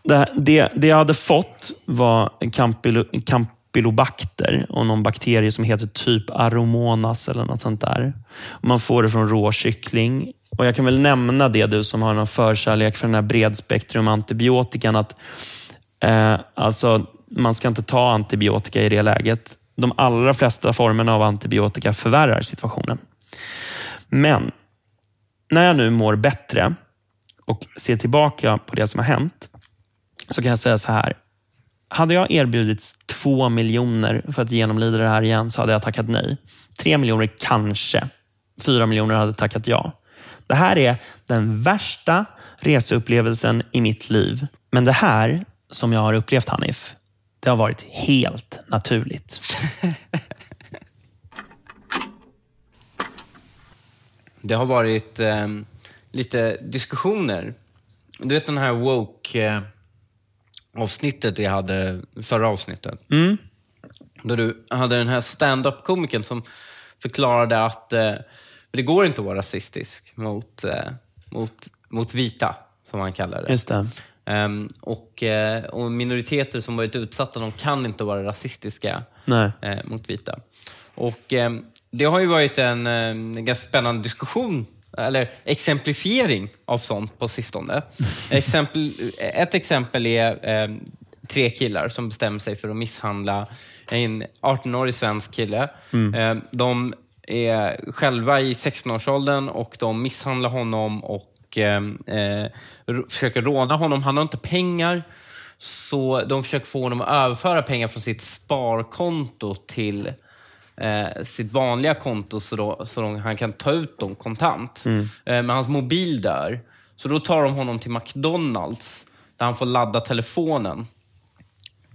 Det, det, det jag hade fått var campilo, campylobacter och någon bakterie som heter typ aromonas eller något sånt där. Man får det från råkyckling. Och Jag kan väl nämna det, du som har någon förkärlek för den här bredspektrum antibiotikan, att eh, alltså man ska inte ta antibiotika i det läget. De allra flesta formerna av antibiotika förvärrar situationen. Men när jag nu mår bättre och ser tillbaka på det som har hänt, så kan jag säga så här. Hade jag erbjudits två miljoner för att genomlida det här igen, så hade jag tackat nej. Tre miljoner kanske. Fyra miljoner hade tackat ja. Det här är den värsta reseupplevelsen i mitt liv. Men det här som jag har upplevt Hanif, det har varit helt naturligt. [laughs] Det har varit eh, lite diskussioner. Du vet den här woke-avsnittet vi hade förra avsnittet? Mm. Då du hade den här stand-up-komikern som förklarade att eh, det går inte att vara rasistisk mot, eh, mot, mot vita, som han kallar det. Just det. Um, och, uh, och, minoriteter som varit utsatta, de kan inte vara rasistiska uh, mot vita. Och um, Det har ju varit en, en ganska spännande diskussion, eller exemplifiering av sånt på sistone. [laughs] exempel, ett exempel är um, tre killar som bestämmer sig för att misshandla en 18-årig svensk kille. Mm. de är själva i 16-årsåldern och de misshandlar honom och Ehm, eh, försöker råna honom. Han har inte pengar, så de försöker få honom att överföra pengar från sitt sparkonto till eh, sitt vanliga konto så, då, så då han kan ta ut dem kontant. Mm. Eh, men hans mobil dör. Så då tar de honom till McDonalds där han får ladda telefonen.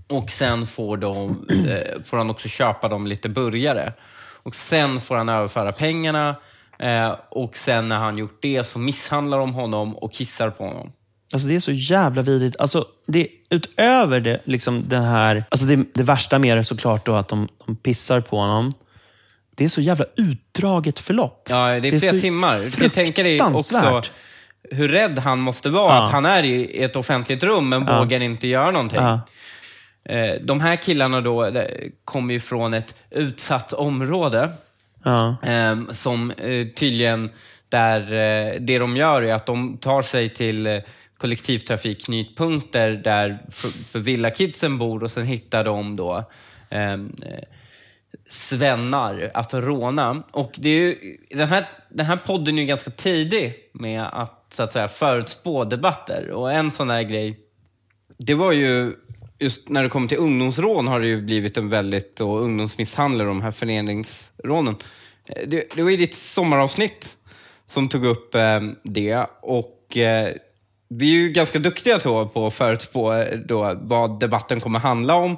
Och sen får, de, eh, får han också köpa dem lite burgare. Och sen får han överföra pengarna Eh, och sen när han gjort det så misshandlar de honom och kissar på honom. Alltså det är så jävla vidrigt. Alltså det, utöver det, liksom den här, alltså det, det värsta med det är såklart då att de, de pissar på honom. Det är så jävla utdraget förlopp. Ja, det är, flera så timmar. Du kan tänka dig också hur rädd han måste vara. Ja. Att han är i ett offentligt rum men Ja. vågar inte göra någonting. Ja. Eh, De här killarna då kommer ju från ett utsatt område. Ja. Eh, som eh, tydligen, där eh, det de gör är att de tar sig till eh, kollektivtrafikknutpunkter där för, för villakidsen bor och sen hittar de då ehm, eh, svennar att råna. Och det är ju, den, här, den här podden är ju ganska tidig med att, så att säga, förutspå debatter. Och en sån här grej, det var ju just när det kommer till ungdomsrån har det ju blivit en väldigt, och ungdomsmisshandel och de här föreningsrånen. Eh, det, det var ju ditt sommaravsnitt som tog upp eh, det och eh, vi är ju ganska duktiga då på att förutspå eh, då vad debatten kommer handla om.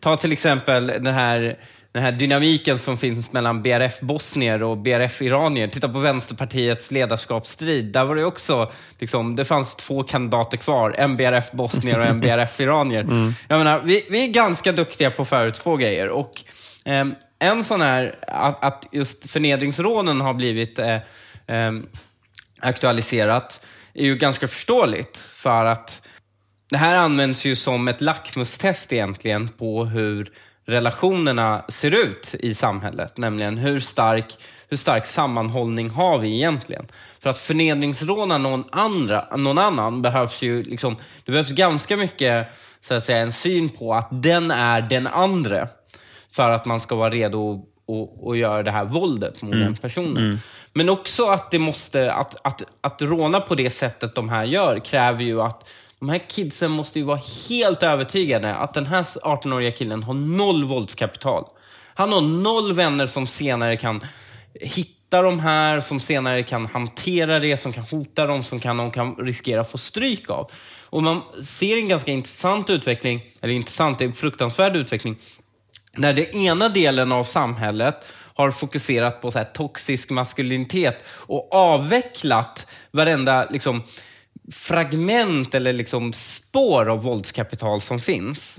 Ta till exempel den här, den här dynamiken som finns mellan BRF-bosnier och BRF-iranier. Titta på Vänsterpartiets ledarskapsstrid. Där var det också, liksom, det fanns två kandidater kvar. En BRF-bosnier och en BRF-iranier. [laughs] Jag menar, vi, vi är ganska duktiga på att förutspå grejer. Och, ehm, en sån här, att, att just förnedringsrånen har blivit eh, ehm, aktualiserat är ju ganska förståeligt. För att det här används ju som ett lackmustest egentligen på hur relationerna ser ut i samhället. Nämligen hur stark, hur stark sammanhållning har vi egentligen? För att förnedringsråna någon, andra, någon annan behövs ju liksom, det behövs ganska mycket så att säga, en syn på att den är den andra för att man ska vara redo att, att göra det här våldet mot den personen. Men också att det måste, att, att, att råna på det sättet de här gör kräver ju att de här kidsen måste ju vara helt övertygade att den här 18-åriga killen har noll våldskapital. Han har noll vänner som senare kan hitta de här, som senare kan hantera det, som kan hota dem, som kan, de kan riskera att få stryk av. Och man ser en ganska intressant utveckling, eller intressant, det är en fruktansvärd utveckling, när den ena delen av samhället har fokuserat på så här toxisk maskulinitet och avvecklat varenda liksom, fragment eller liksom, spår av våldskapital som finns.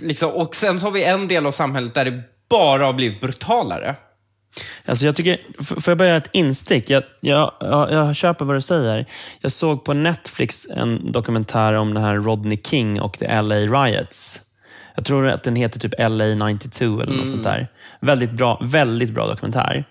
Liksom, och sen så har vi en del av samhället där det bara har blivit brutalare. Alltså jag tycker, får jag börja ett instick? Jag, jag, jag, jag köper vad du säger. Jag såg på Netflix en dokumentär om den här Rodney King och the LA Riots. Jag tror att den heter typ LA 92 eller något sånt där. Väldigt bra, väldigt bra dokumentär.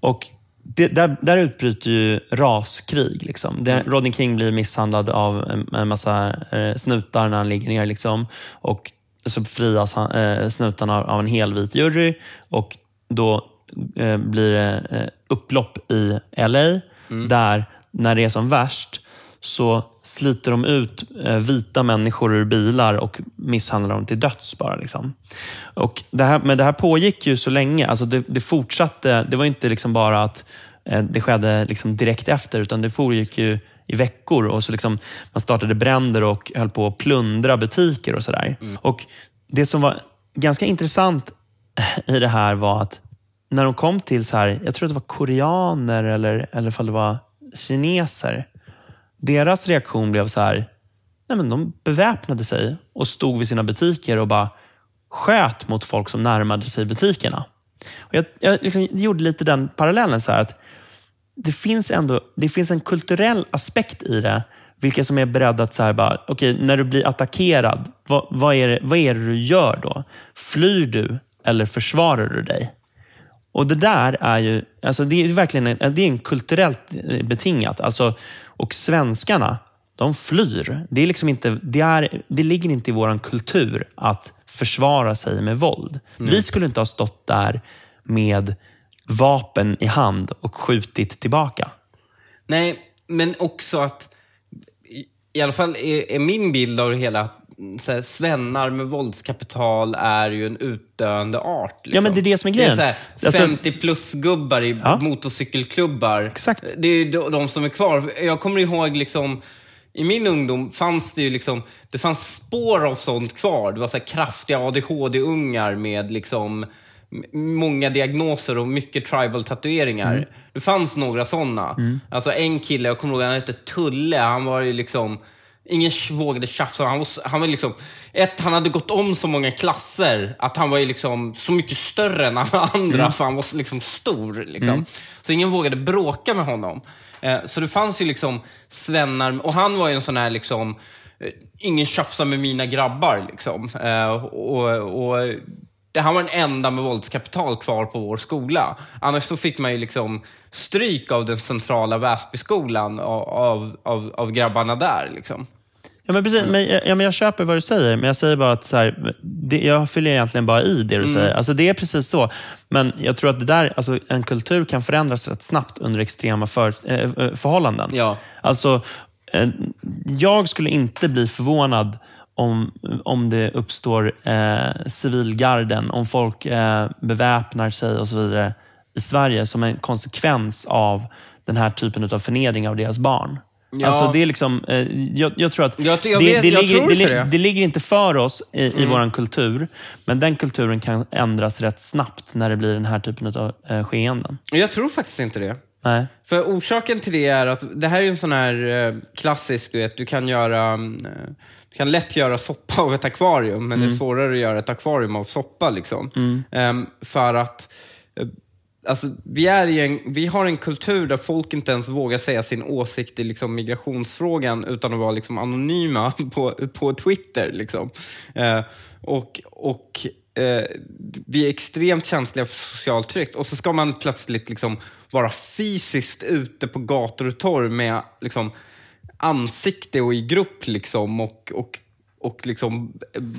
Och det, där, där utbryter ju raskrig. Liksom. Det, Rodney King blir misshandlad av en, massa eh, snutar när han ligger ner. Liksom. Och så frias han, eh, snutarna av en helvit jury. Och då eh, blir det eh, upplopp i LA. Där, när det är som värst, så sliter de ut eh, vita människor ur bilar och misshandlar dem till döds. bara. Liksom. Och det här, men det här pågick ju så länge. Alltså det, det fortsatte. Det var inte liksom bara att eh, det skedde liksom direkt efter, utan det pågick ju i veckor. och så liksom, Man startade bränder och höll på att plundra butiker och sådär. Och Det som var ganska intressant [laughs] i det här var att när de kom till, så här, jag tror att det var koreaner eller, eller ifall det var kineser. Deras reaktion blev så här, nej men de beväpnade sig och stod vid sina butiker och bara sköt mot folk som närmade sig butikerna. Och jag jag liksom gjorde lite den parallellen så här att det finns ändå det finns en kulturell aspekt i det. Vilka som är beredda att, så här bara, när du blir attackerad, vad, vad, är det, vad är det du gör då? Flyr du eller försvarar du dig? Och det där är ju, alltså det är verkligen en, det är en kulturellt betingat. Alltså, och svenskarna, de flyr. Det, är liksom inte, det, är, det ligger inte i vår kultur att försvara sig med våld. Vi skulle inte ha stått där med vapen i hand och skjutit tillbaka. Nej, men också att, i- alla fall är, är min bild av det hela, så här, svennar med våldskapital är ju en utdöende art. Liksom. Ja, men det är det som är grejen. Det är så här, Alltså- 50 plus-gubbar i Ja. motorcykelklubbar. Exakt. Det är ju de, de som är kvar. Jag kommer ihåg liksom, i min ungdom fanns det ju liksom, det fanns spår av sånt kvar. Det var så kraftiga ADHD-ungar med liksom många diagnoser och mycket tribal-tatueringar. Det fanns några sådana. Alltså en kille, jag kommer ihåg, han hette Tulle. Han var ju liksom ingen vågade tjafsa. Han var, han var liksom, ett, han hade gått om så många klasser att han var ju liksom så mycket större än alla andra, för han var liksom stor. Liksom. Så ingen vågade bråka med honom. Eh, så det fanns ju liksom svennar, och han var ju en sån här liksom, eh, ingen tjafsar med mina grabbar. Liksom. Eh, och, och det han var den enda med våldskapital kvar på vår skola. Annars så fick man ju liksom stryk av den centrala Väsbyskolan av, av, av, grabbarna där. Liksom. Ja, men precis. Men, ja, men jag köper vad du säger, men jag säger bara att så här, det, jag fyller egentligen bara i det du säger. Alltså, det är precis så. Men jag tror att det där, alltså, en kultur kan förändras rätt snabbt under extrema för, eh, förhållanden. Ja. Alltså, eh, jag skulle inte bli förvånad om, om det uppstår eh, civilgarden, om folk eh, beväpnar sig och så vidare i Sverige som en konsekvens av den här typen av förnedring av deras barn. Ja. Alltså det är liksom, eh, jag, jag tror att Jag- jag det, vet- det, jag ligger, det, inte li- det. Mm. det ligger inte för oss i, i vår kultur, men den kulturen kan ändras rätt snabbt när det blir den här typen av eh, skeenden. Jag tror faktiskt inte det. Nej. För orsaken till det är att det här är en sån här eh, klassisk, du vet, du kan göra mm, eh, kan lätt göra soppa av ett akvarium, men det är svårare att göra ett akvarium av soppa. Liksom. Ehm, för att eh, alltså, vi, är i en, vi har en kultur där folk inte ens vågar säga sin åsikt i liksom, migrationsfrågan utan att vara liksom, anonyma [laughs] på, på Twitter. Liksom. Eh, och, och eh, vi är extremt känsliga för socialt tryck och så ska man plötsligt liksom vara fysiskt ute på gator och torg med liksom, ansikte och i grupp liksom, och, och, och liksom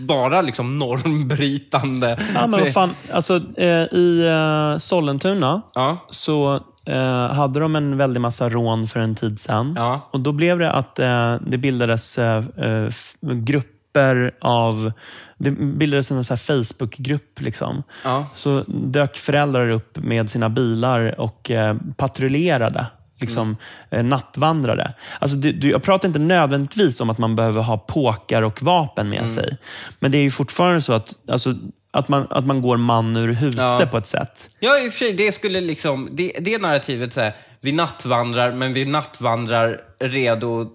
bara liksom normbrytande. Ja, men vad fan, alltså, eh, I eh, Sollentuna Ja. så eh, hade de en väldig massa rån för en tid sedan. Ja. Och Då blev det att eh, det bildades eh, eh, grupper av... Det bildades en Facebookgrupp. Liksom. Ja. Så dök föräldrar upp med sina bilar och patrullerade. Liksom, eh, nattvandrare. Alltså, du, du, jag pratar inte nödvändigtvis om att man behöver ha påkar och vapen med sig. Men det är ju fortfarande så att, alltså, att, man, att man går man ur huset Ja. på ett sätt. Ja, i och för sig, det skulle liksom, det, det narrativet, så här, vi nattvandrar, men vi nattvandrar redo,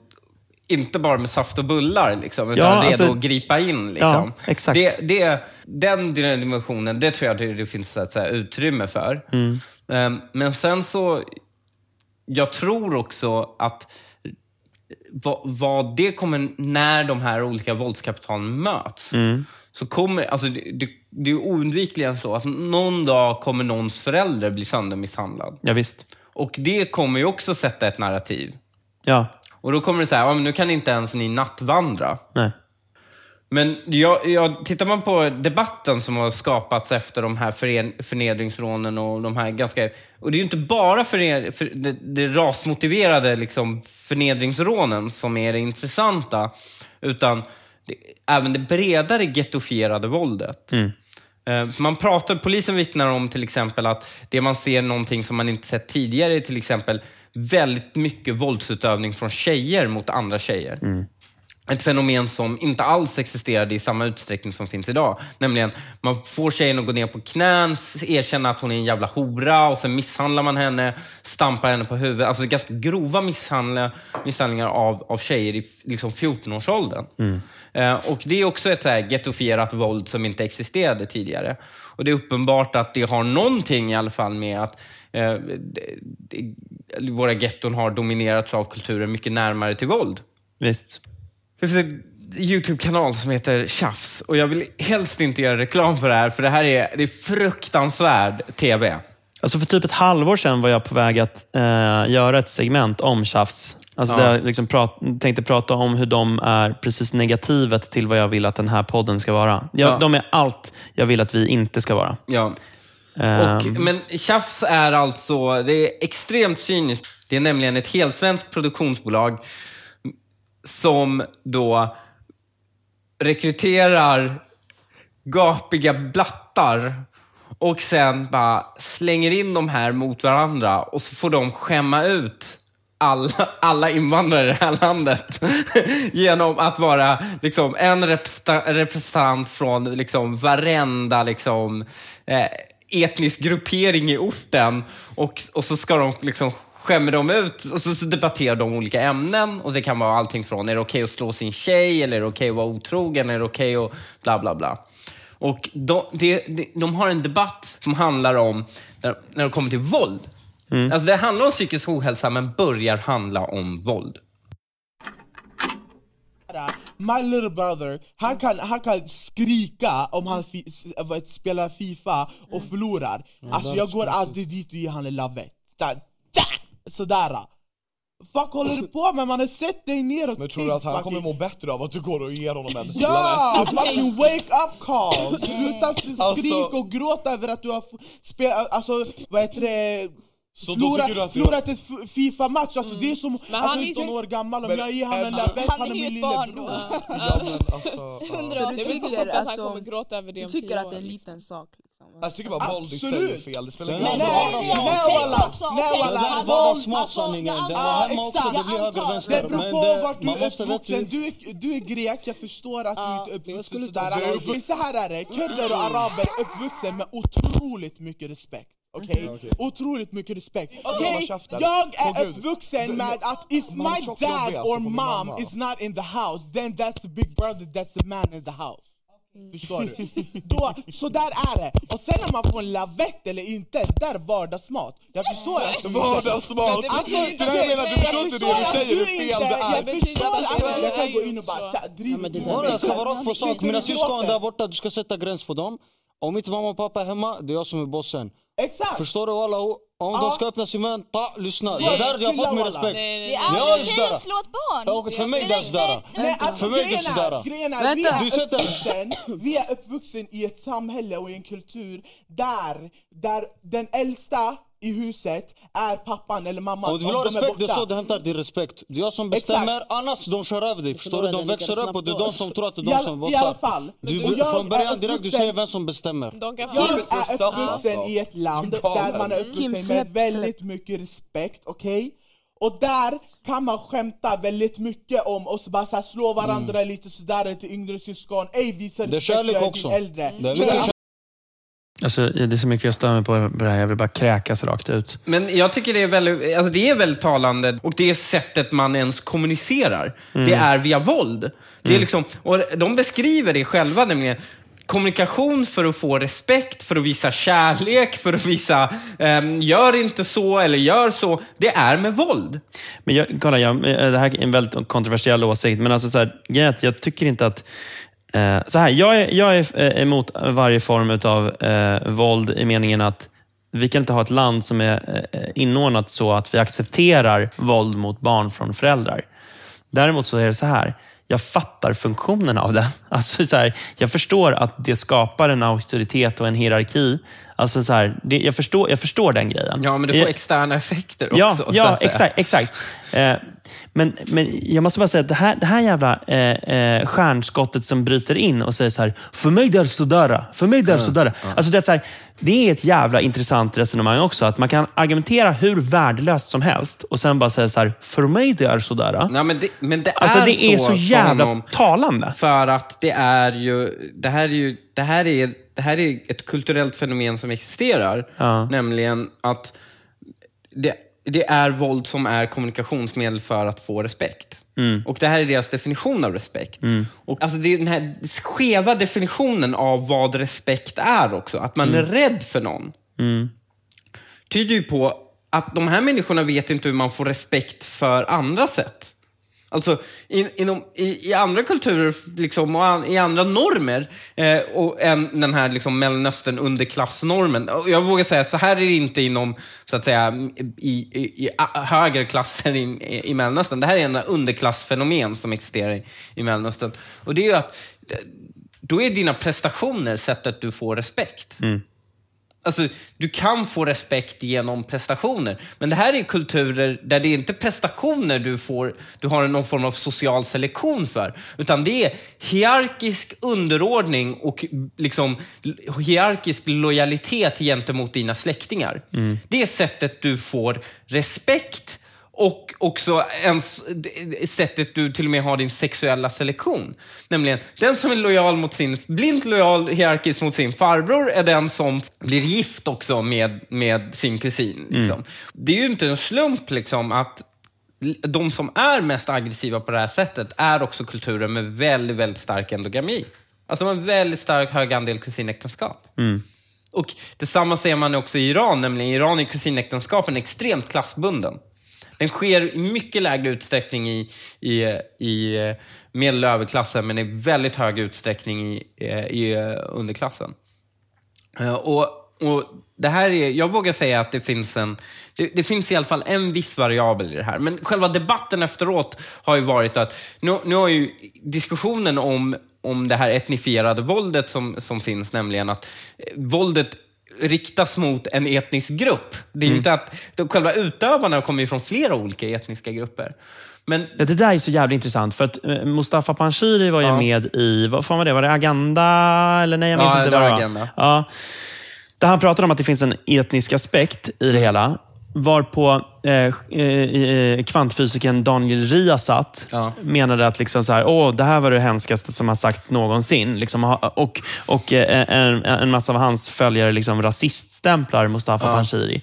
inte bara med saft och bullar, liksom, utan Ja, redo alltså- att gripa in. Liksom. Ja, exakt. Det, det, den dimensionen, det tror jag det, det finns så här, utrymme för. Mm. Ehm, men sen så, jag tror också att vad, vad det kommer, när de här olika våldskapitalen möts, Mm. så kommer, alltså det, det, det är oundvikligen så att någon dag kommer någons förälder bli söndermisshandlad. Ja, visst. Och det kommer ju också sätta ett narrativ. Ja, Och då kommer det så här, ja, men nu kan inte ens ni nattvandra. nej. Men jag, jag, tittar man på debatten som har skapats efter de här fören, förnedringsrånen och de här ganska... Och det är ju inte bara för, för det, det rasmotiverade liksom förnedringsrånen som är det intressanta, utan det, även det bredare gettofierade våldet. Eh, Man pratar, polisen vittnar om till exempel att det man ser någonting som man inte sett tidigare är till exempel väldigt mycket våldsutövning från tjejer mot andra tjejer. Ett fenomen som inte alls existerade i samma utsträckning som finns idag. Nämligen, man får tjejen att gå ner på knän, erkänna att hon är en jävla hora och sen misshandlar man henne, stampar henne på huvudet. Alltså ganska grova misshandlingar av, av tjejer i liksom 14-årsåldern. Eh, och det är också ett så här gettofierat våld som inte existerade tidigare. Och det är uppenbart att det har någonting i alla fall med att eh, våra getton har dominerats av kulturen mycket närmare till våld. Visst. Det finns en YouTube-kanal som heter Tjafs och jag vill helst inte göra reklam för det här, för det här är, det är fruktansvärd TV. Alltså för typ ett halvår sedan var jag på väg att eh, göra ett segment om tjafs. Alltså Ja. där jag liksom prat, tänkte prata om hur de är precis negativet till vad jag vill att den här podden ska vara. Jag, Ja. De är allt jag vill att vi inte ska vara. Ja. Ehm, Och, men Tjafs är alltså, det är extremt cyniskt. Det är nämligen ett helsvenskt produktionsbolag som då rekryterar gapiga blattar och sen bara slänger in de här mot varandra och så får de skämma ut alla, alla invandrare i det här landet [laughs] genom att vara liksom, en representant från liksom, varenda liksom, eh, etnisk gruppering i orten och, och så ska de liksom skämmer de ut och så, så debatterar de olika ämnen. Och Det kan vara allting från, är det okej att slå sin tjej? Eller är det okej att vara otrogen? Är det okej att bla bla bla? Och de, de, de, de har en debatt som handlar om, när, när det kommer till våld. Alltså det handlar om psykisk ohälsa, men börjar handla om våld. My little brother, han kan, han kan skrika om han fi, spelar Fifa och förlorar. Alltså jag går alltid dit och ger han en lavett. Sådär. Fuck håller du på med? Man har sett dig ner och Men tror du att han kommer må bättre av att du går och ger honom en Ja! [laughs] Fucking wake up call! Sluta Alltså- skrika och gråta över att du har spelat, alltså vad heter det? Så då tycker du Förlorat, att förlorat ett Fifa-match, alltså det är som Men alltså, han är 19 ju- år gammal om Men jag ger honom en lavett, Han han är är ju min ett barn lillebror. då. Ja men alltså... ja. Undrar Det om är du så tycker att han alltså, kommer gråta över det du tycker att det är en liten sak liksom. Jag tycker bara våld i sig är fel, det spelar ingen roll. Det walla! där är han- vardagsmat alltså, sanningen. jag Det antar- var hemma också, det blir höger antar- vänster. Det beror på det, vart du är uppvuxen, du är, grek, jag förstår att du inte är uppvuxen sådär så här är det, kurder och araber är uppvuxen med otroligt mycket respekt Okej? okej. Otroligt mycket respekt. Okej, jag är uppvuxen med att if my dad alltså or mom is not in the house, then that's the big brother, that's the man in the house. Förstår du? [laughs] Då, så där är det. Och sen när man får en lavett eller inte, där är vardagsmat. Jag förstår att du Vardagsmat! Alltså, det där jag menar, du förstår inte det du säger hur fel det Jag är. förstår att jag kan gå in och bara så. tja, driv men det med där, mig. jag ska vara rakt på sak. Mina du syskon där borta, du ska sätta gräns för dem. Om inte mamma och pappa är hemma, det är jag som är bossen. Exakt! Förstår du walla? Om Ja. de ska öppna sin mun, ta, lyssna. Det Ja, är där jag har fått min respekt. Nej, nej, Det är okej där. att slå ett barn! Och för mig det är sådär. Alltså, För mig det sådär. är, grejen är, vi, Du är uppvuxen, vi är uppvuxen i ett samhälle och i en kultur där, där den äldsta i huset är pappan eller mamman Och du vill ha respekt, det är så du hämtar din respekt. Det är jag som bestämmer, annars de kör över dig. Förstår du? De växer upp och det är de som tror att det är de som I alla bossar. fall. Du, jag från början direkt, du säger vem som bestämmer. Jag är uppvuxen i ett land där man är uppvuxen med väldigt mycket respekt, okej? Och där kan man skämta väldigt mycket om och så bara så slå varandra lite sådär till yngre syskon. Ej visa Mm. Respekt, jag är också. din äldre. Det är Men mycket alltså, det är så mycket jag stör mig på det här. Jag vill bara kräkas rakt ut. Men jag tycker det är väldigt, alltså det är väldigt talande och det sättet man ens kommunicerar, det är via våld. Det är liksom, och de beskriver det själva nämligen. Kommunikation för att få respekt, för att visa kärlek, för att visa ehm, gör inte så eller gör så. Det är med våld. Men jag, kolla, jag, eh, det här är en väldigt kontroversiell åsikt, men alltså så här, är jag tycker inte att... Eh, så här, jag är, jag är eh, emot varje form av eh, våld i meningen att vi kan inte ha ett land som är eh, inordnat så att vi accepterar våld mot barn från föräldrar. Däremot så är det så här, jag fattar funktionen av det. [laughs] Alltså så här, jag förstår att det skapar en auktoritet och en hierarki. Alltså så här, det, jag, förstår, jag förstår den grejen. Ja, men det får Jag- externa effekter också. Ja, så ja exakt. exakt. Eh, men, men jag måste bara säga att det här, det här jävla eh, eh, stjärnskottet som bryter in och säger så här, för mig det är sådär, för mig det är sådär. Alltså det, är så här, det är ett jävla intressant resonemang också. Att man kan argumentera hur värdelöst som helst och sen bara säga så här, för mig det är sådär. Nej, men det, men det Alltså är det är så för jävla honom. talande. För att det är ju, det här är ju, det här är, det här är ett kulturellt fenomen som existerar. Ja. Nämligen att det, det är våld som är kommunikationsmedel för att få respekt. Och det här är deras definition av respekt. Och alltså det är den här skeva definitionen av vad respekt är också. Att man är rädd för någon. tyder ju på att de här människorna vet inte hur man får respekt för andra sätt. Alltså in, inom, i, i andra kulturer liksom, och an, i andra normer eh, och än den här liksom, Mellanöstern underklassnormen. Jag vågar säga, så här är det inte inom så att säga, i, i, i högre klasser i, i, i Mellanöstern. Det här är en underklassfenomen som existerar i, i Mellanöstern. Och det är ju att eh, då är dina prestationer sättet du får respekt. Mm. Alltså, du kan få respekt genom prestationer. Men det här är kulturer där det är inte prestationer du får, du har någon form av social selektion för. Utan det är hierarkisk underordning och liksom hierarkisk lojalitet gentemot dina släktingar. Det är sättet du får respekt och också ens, sättet du till och med har din sexuella selektion. Nämligen, den som är lojal mot sin, blint lojal hierarkiskt mot sin farbror är den som blir gift också med, med sin kusin. Liksom. Det är ju inte en slump liksom att de som är mest aggressiva på det här sättet är också kulturer med väldigt, väldigt stark endogami. Alltså de har en väldigt stark hög andel kusinäktenskap. Och detsamma ser man också i Iran, nämligen i Iran är kusinäktenskapen extremt klassbunden. Den sker i mycket lägre utsträckning i, i, i eh, medel och överklassen, men i väldigt hög utsträckning i, eh, i eh, underklassen. Och, och det här är, jag vågar säga att det finns en, det, det finns i alla fall en viss variabel i det här. Men själva debatten efteråt har ju varit att, nu, nu har ju diskussionen om, om det här etnifierade våldet som, som finns, nämligen att våldet riktas mot en etnisk grupp. Det är ju inte att, de, själva utövarna kommer ju från flera olika etniska grupper. Men Ja, det där är så jävligt intressant, för att eh, Mustafa Panshiri var ju Ja. med i, vad fan var det? Var det Agenda? Eller nej, jag minns Ja, inte det var det Agenda. Ja. Där han pratade om att det finns en etnisk aspekt i det hela. Varpå eh, eh, kvantfysikern Daniel Riazat Ja. menade att liksom så här, Åh, det här var det hemskaste som har sagts någonsin. Liksom, och och eh, en, en massa av hans följare liksom rasiststämplar Mustafa Ja. Panshiri.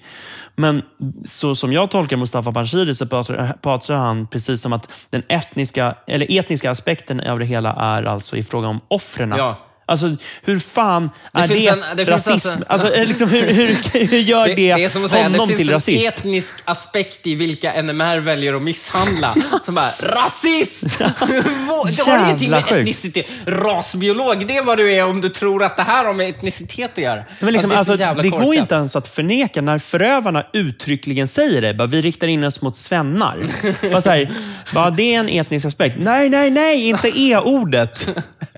Men så som jag tolkar Mustafa Panshiri så pratar, pratar han precis som att den etniska, eller etniska aspekten av det hela är alltså i fråga om offren. Ja. Alltså, hur fan Det är finns det, en- det finns rasism? alltså- Alltså, liksom, hur, hur, hur gör det, det, det är som att säga, det honom finns till en rasist? etnisk aspekt i vilka NMR väljer att misshandla. Som bara, rasist! det har ingenting med etnicitet. Rasbiolog, det är vad du är om du tror att det här har med etnicitet att göra. Men liksom, det alltså, så jävla det går inte ens att förneka när förövarna uttryckligen säger det. Bara, vi riktar in oss mot svennar. bara så här, bara, det är en etnisk aspekt. Nej, nej, nej, inte e-ordet.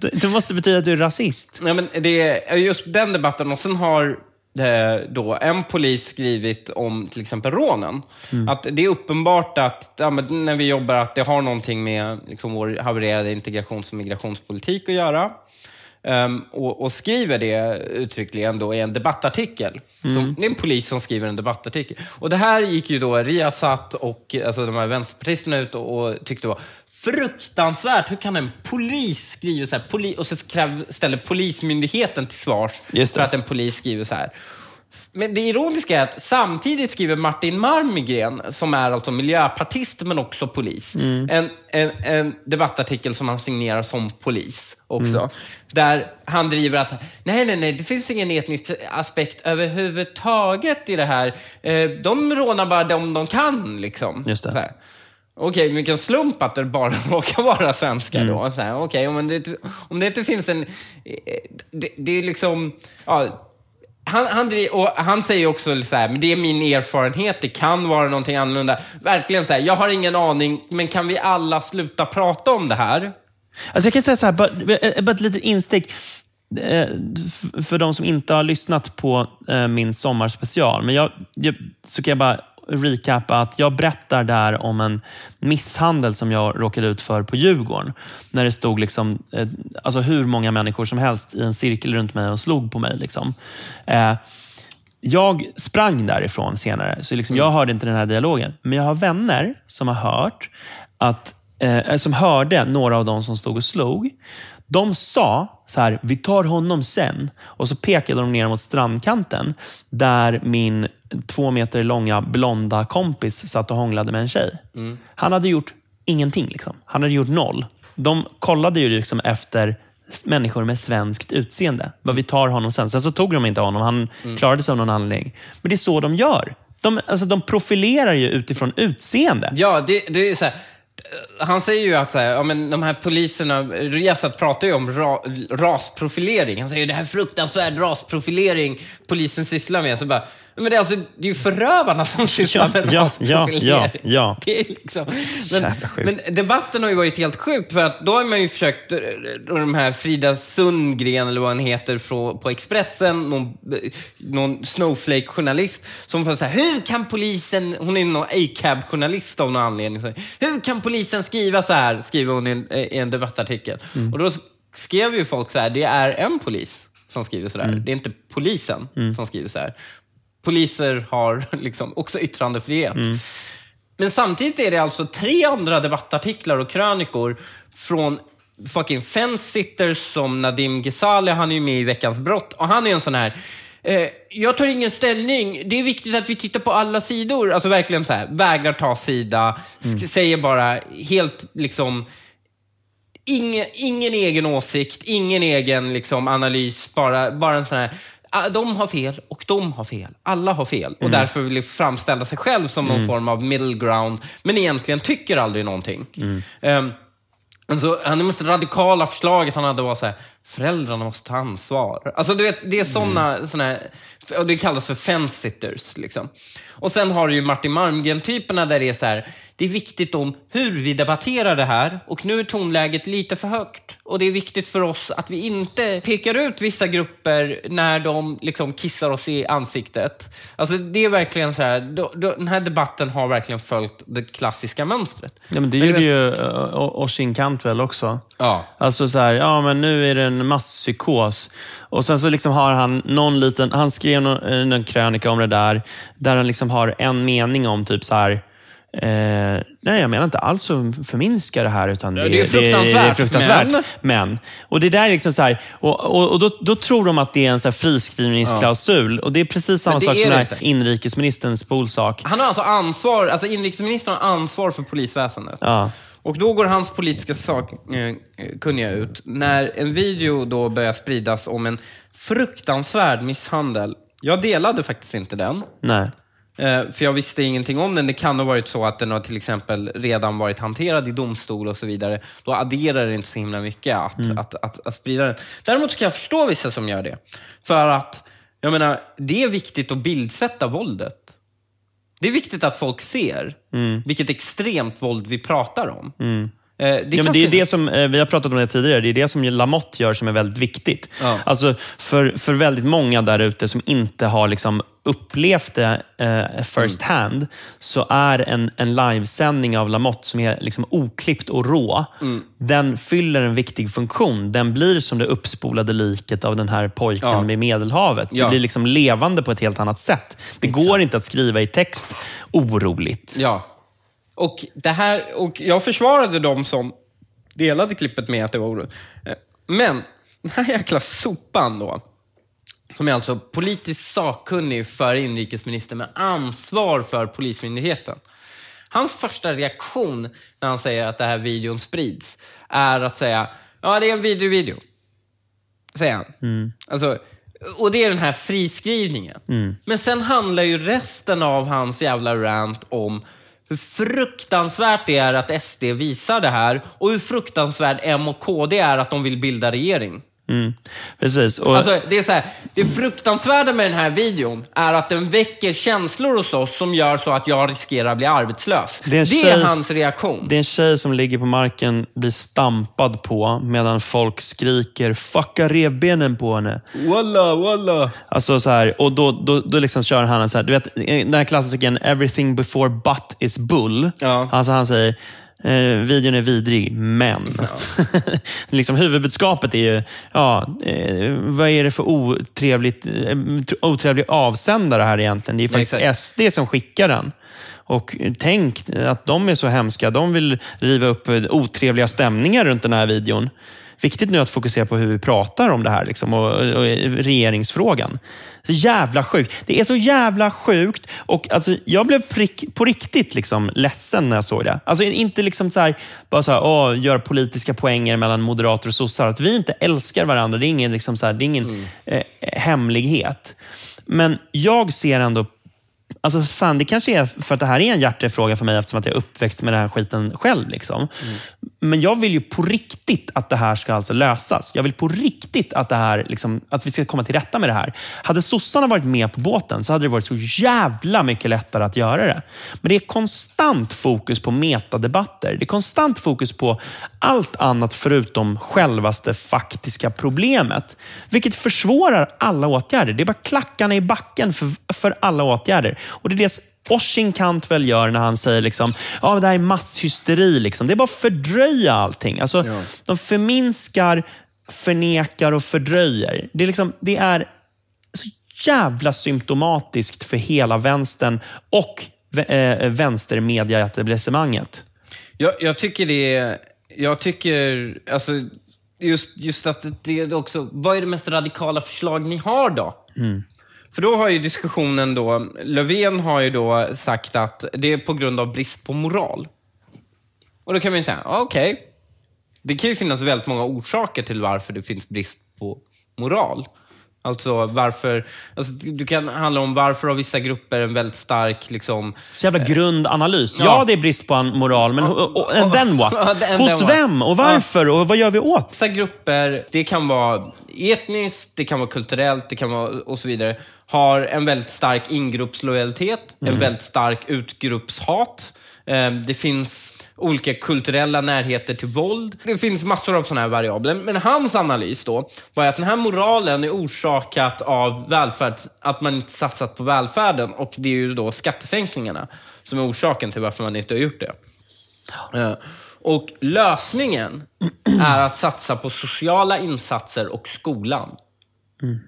Det, det måste betyda att du är rasist. Nej, men det är just den debatten och sen har eh, då en polis skrivit om till exempel rånen. Att det är uppenbart att ja, när vi jobbar att det har någonting med liksom, vår havererade integrations och migrationspolitik att göra. Ehm, och, och skriver det uttryckligen då i en debattartikel. Som, det är en polis som skriver en debattartikel. Och det här gick ju då Riazat och alltså, de här vänsterpartisterna ut och, och tyckte var fruktansvärt. Hur kan en polis skriva så här? Poli och så ställer polismyndigheten till svars för att en polis skriver så här. Men det ironiska är att samtidigt skriver Martin Marmigren, som är alltså miljöpartist men också polis, en, en, en debattartikel som han signerar som polis också. Där han driver att, nej, nej, nej, det finns ingen etnisk aspekt överhuvudtaget i det här. Eh, De rånar bara dem de kan, liksom. Just det. Okej, vilken slump att det bara [laughs] råkar vara svenskar då. Så här, Okej, om, det, om det inte finns en... eh, Det, det är liksom... Ja, han, han, och han säger också så här, men det är min erfarenhet, det kan vara någonting annorlunda. Verkligen så här, jag har ingen aning, men kan vi alla sluta prata om det här? Alltså jag kan säga så här, bara, eh, bara ett litet instick. Eh, För de som inte har lyssnat på eh, min sommarspecial. Men jag, jag, så kan jag bara recapa att jag berättar där om en misshandel som jag råkade ut för på Djurgården. När det stod liksom, eh, alltså hur många människor som helst i en cirkel runt mig och slog på mig. Liksom. Eh, jag sprang därifrån senare, så liksom jag hörde inte den här dialogen. Men jag har vänner som har hört att, eh, som hörde några av dem som stod och slog. De sa så här, vi tar honom sen. Och så pekade de ner mot strandkanten där min två meter långa blonda kompis satt och hånglade med en tjej. Han hade gjort ingenting. Liksom. Han hade gjort noll. De kollade ju liksom efter människor med svenskt utseende. Vad vi tar honom sen. Sen så tog de inte honom. Han klarade sig av någon anledning. Men det är så de gör. De, alltså, de profilerar ju utifrån utseende. Ja, det, det är så här, han säger ju att så här, ja, men de här poliserna, Riazat pratar ju om ra, rasprofilering. Han säger ju det här är fruktansvärd rasprofilering polisen sysslar med. Så bara, men det är, alltså, det är ju förövarna som sysslar Ja, med ja, rasprofilering. ja, ja, ja. [laughs] Det är liksom, men, men debatten har ju varit helt sjuk för att då har man ju försökt, och de här Frida Sundgren eller vad han heter från, på Expressen, någon, någon snowflake-journalist som får säga hur kan polisen, hon är någon ACAB-journalist av någon anledning, så, hur kan polisen skriva så här, skriver hon i en, i en debattartikel. Och då skrev ju folk så här, det är en polis som skriver så där. Det är inte polisen som skriver så här. Poliser har [laughs] liksom också yttrandefrihet. Men samtidigt är det alltså tre andra debattartiklar och krönikor från fucking fence-sitters som Nadim Ghezali, han är ju med i Veckans brott och han är en sån här eh, jag tar ingen ställning. Det är viktigt att vi tittar på alla sidor. Alltså verkligen så här, vägrar ta sida. sk- Säger bara helt liksom ingen, ingen egen åsikt, ingen egen liksom, analys, bara, bara en sån här de har fel och de har fel. Alla har fel. Och därför vill framställa sig själv som någon form av middle ground, men egentligen tycker aldrig någonting. Ehm, Alltså, det mest radikala förslaget han hade var så här, föräldrarna måste ta ansvar. Alltså, du vet, det är såna, såna här, och det kallas för fence-sitters. Liksom. Och sen har du ju Martin Malmgren-typerna där det är så här, det är viktigt om hur vi debatterar det här och nu är tonläget lite för högt. Och det är viktigt för oss att vi inte pekar ut vissa grupper när de liksom kissar oss i ansiktet. Alltså det är verkligen så här, då, då, den här debatten har verkligen följt det klassiska mönstret. Ja, men det Men gjorde det- ju uh, Oshin Cantwell också. Ja. Alltså så här, ja men nu är det en masspsykos. Och sen så liksom har han någon liten, han skrev någon, eh, en krönika om det där, där han liksom har en mening om typ så här, Eh, nej, jag menar inte alls att förminska det här. Utan Ja, det är fruktansvärt, Det är fruktansvärt. men- Men. Och det där är liksom så här, och, och, och då, då tror de att det är en så här friskrivningsklausul. Och det är precis samma det sak som det inrikesministerns spolsak. Han har alltså ansvar, alltså inrikesministern har ansvar för polisväsendet. Ja. Och då går hans politiska sakkunniga ut när en video då börjar spridas om en fruktansvärd misshandel. Jag delade faktiskt inte den. Nej. Eh, För jag visste ingenting om den. Det kan ha varit så att den har till exempel redan varit hanterad i domstol och så vidare. Då adderar det inte så himla mycket att, att, att, att sprida den. Däremot kan jag förstå vissa som gör det. För att, jag menar, det är viktigt att bildsätta våldet. Det är viktigt att folk ser vilket extremt våld vi pratar om. Eh, Det Ja, kan men det är det som, eh, vi har pratat om det tidigare, det är det som Lamotte gör som är väldigt viktigt. Ja. Alltså för, för väldigt många där ute som inte har liksom upplevt det eh, first Mm. hand, så är en, en livesändning av Lamotte som är liksom oklippt och rå, Mm. den fyller en viktig funktion. Den blir som det uppspolade liket av den här pojken Ja. vid Medelhavet. Ja. Det blir liksom levande på ett helt annat sätt. Det går inte att skriva i text oroligt. Ja. Och, det här, och jag försvarade dem som delade klippet med att det var oroligt. Eh, Men den här jäkla sopan då, som är alltså politiskt sakkunnig för inrikesministern med ansvar för Polismyndigheten. Hans första reaktion när han säger att den här videon sprids är att säga, ja det är en vidrig video. Säger han. Alltså, och det är den här friskrivningen. Men sen handlar ju resten av hans jävla rant om hur fruktansvärt det är att SD visar det här och hur fruktansvärt M och KD är att de vill bilda regering. Mm. Precis. Och, Alltså, det, är så här, det fruktansvärda med den här videon är att den väcker känslor hos oss som gör så att jag riskerar att bli arbetslös. Det Det är är, en tjej- hans reaktion. Det är en tjej som ligger på marken, blir stampad på, medan folk skriker “fucka revbenen på henne”. Walla, walla. Alltså så här, och då, då, då liksom kör han en så här, du vet den här klassikern “everything before but is bull”. Ja. Alltså han säger Eh, videon är vidrig, men... [laughs] liksom huvudbudskapet är ju, ja, eh, vad är det för otrevligt, eh, tr- otrevlig avsändare här egentligen? Det är ju faktiskt exakt. SD som skickar den. Och tänk att de är så hemska. De vill riva upp otrevliga stämningar runt den här videon. Viktigt nu att fokusera på hur vi pratar om det här liksom, och, och regeringsfrågan. Så jävla sjukt. Det är så jävla sjukt. Och alltså, jag blev prick, på riktigt liksom, ledsen när jag såg det. Alltså, inte liksom så här, bara så här, åh, gör politiska poänger mellan moderater och sossar. Att vi inte älskar varandra, det är ingen, liksom så här, det är ingen eh, hemlighet. Men jag ser ändå Alltså fan, det kanske är för att det här är en hjärtefråga för mig eftersom att jag är uppväxt med den här skiten själv. Liksom. Men jag vill ju på riktigt att det här ska alltså lösas. Jag vill på riktigt att, det här, liksom, att vi ska komma till rätta med det här. Hade sossarna varit med på båten så hade det varit så jävla mycket lättare att göra det. Men det är konstant fokus på metadebatter. Det är konstant fokus på allt annat förutom självaste faktiska problemet. Vilket försvårar alla åtgärder. Det är bara klackarna i backen för, för alla åtgärder. Och det är det Oshin Cantwell gör när han säger liksom, ja, det här är masshysteri. Liksom. Det är bara att fördröja allting. Alltså, De förminskar, förnekar och fördröjer. Det är, liksom, det är så jävla symptomatiskt för hela vänstern och eh, vänstermedia-etablissemanget. Jag, jag tycker det är... Jag tycker, alltså, just, just att det är också... Vad är det mest radikala förslag ni har då? För då har ju diskussionen då... Löfven har ju då sagt att det är på grund av brist på moral. Och då kan man ju säga, okej. Det kan ju finnas väldigt många orsaker till varför det finns brist på moral. Alltså varför... Alltså, det kan handla om varför har vissa grupper en väldigt stark liksom, Så jävla grundanalys. Ja, Ja. det är brist på en moral, men och, och, and then what? [laughs] And then Hos what? vem och varför och vad gör vi åt? Vissa grupper, det kan vara etniskt, det kan vara kulturellt, det kan vara och så vidare, har en väldigt stark ingruppslojalitet, en väldigt stark utgruppshat. Eh, Det finns olika kulturella närheter till våld. Det finns massor av sådana här variabler. Men hans analys då var att den här moralen är orsakat av välfärd, att man inte satsat på välfärden och det är ju då skattesänkningarna som är orsaken till varför man inte har gjort det. Eh, och lösningen är att satsa på sociala insatser och skolan. Mm.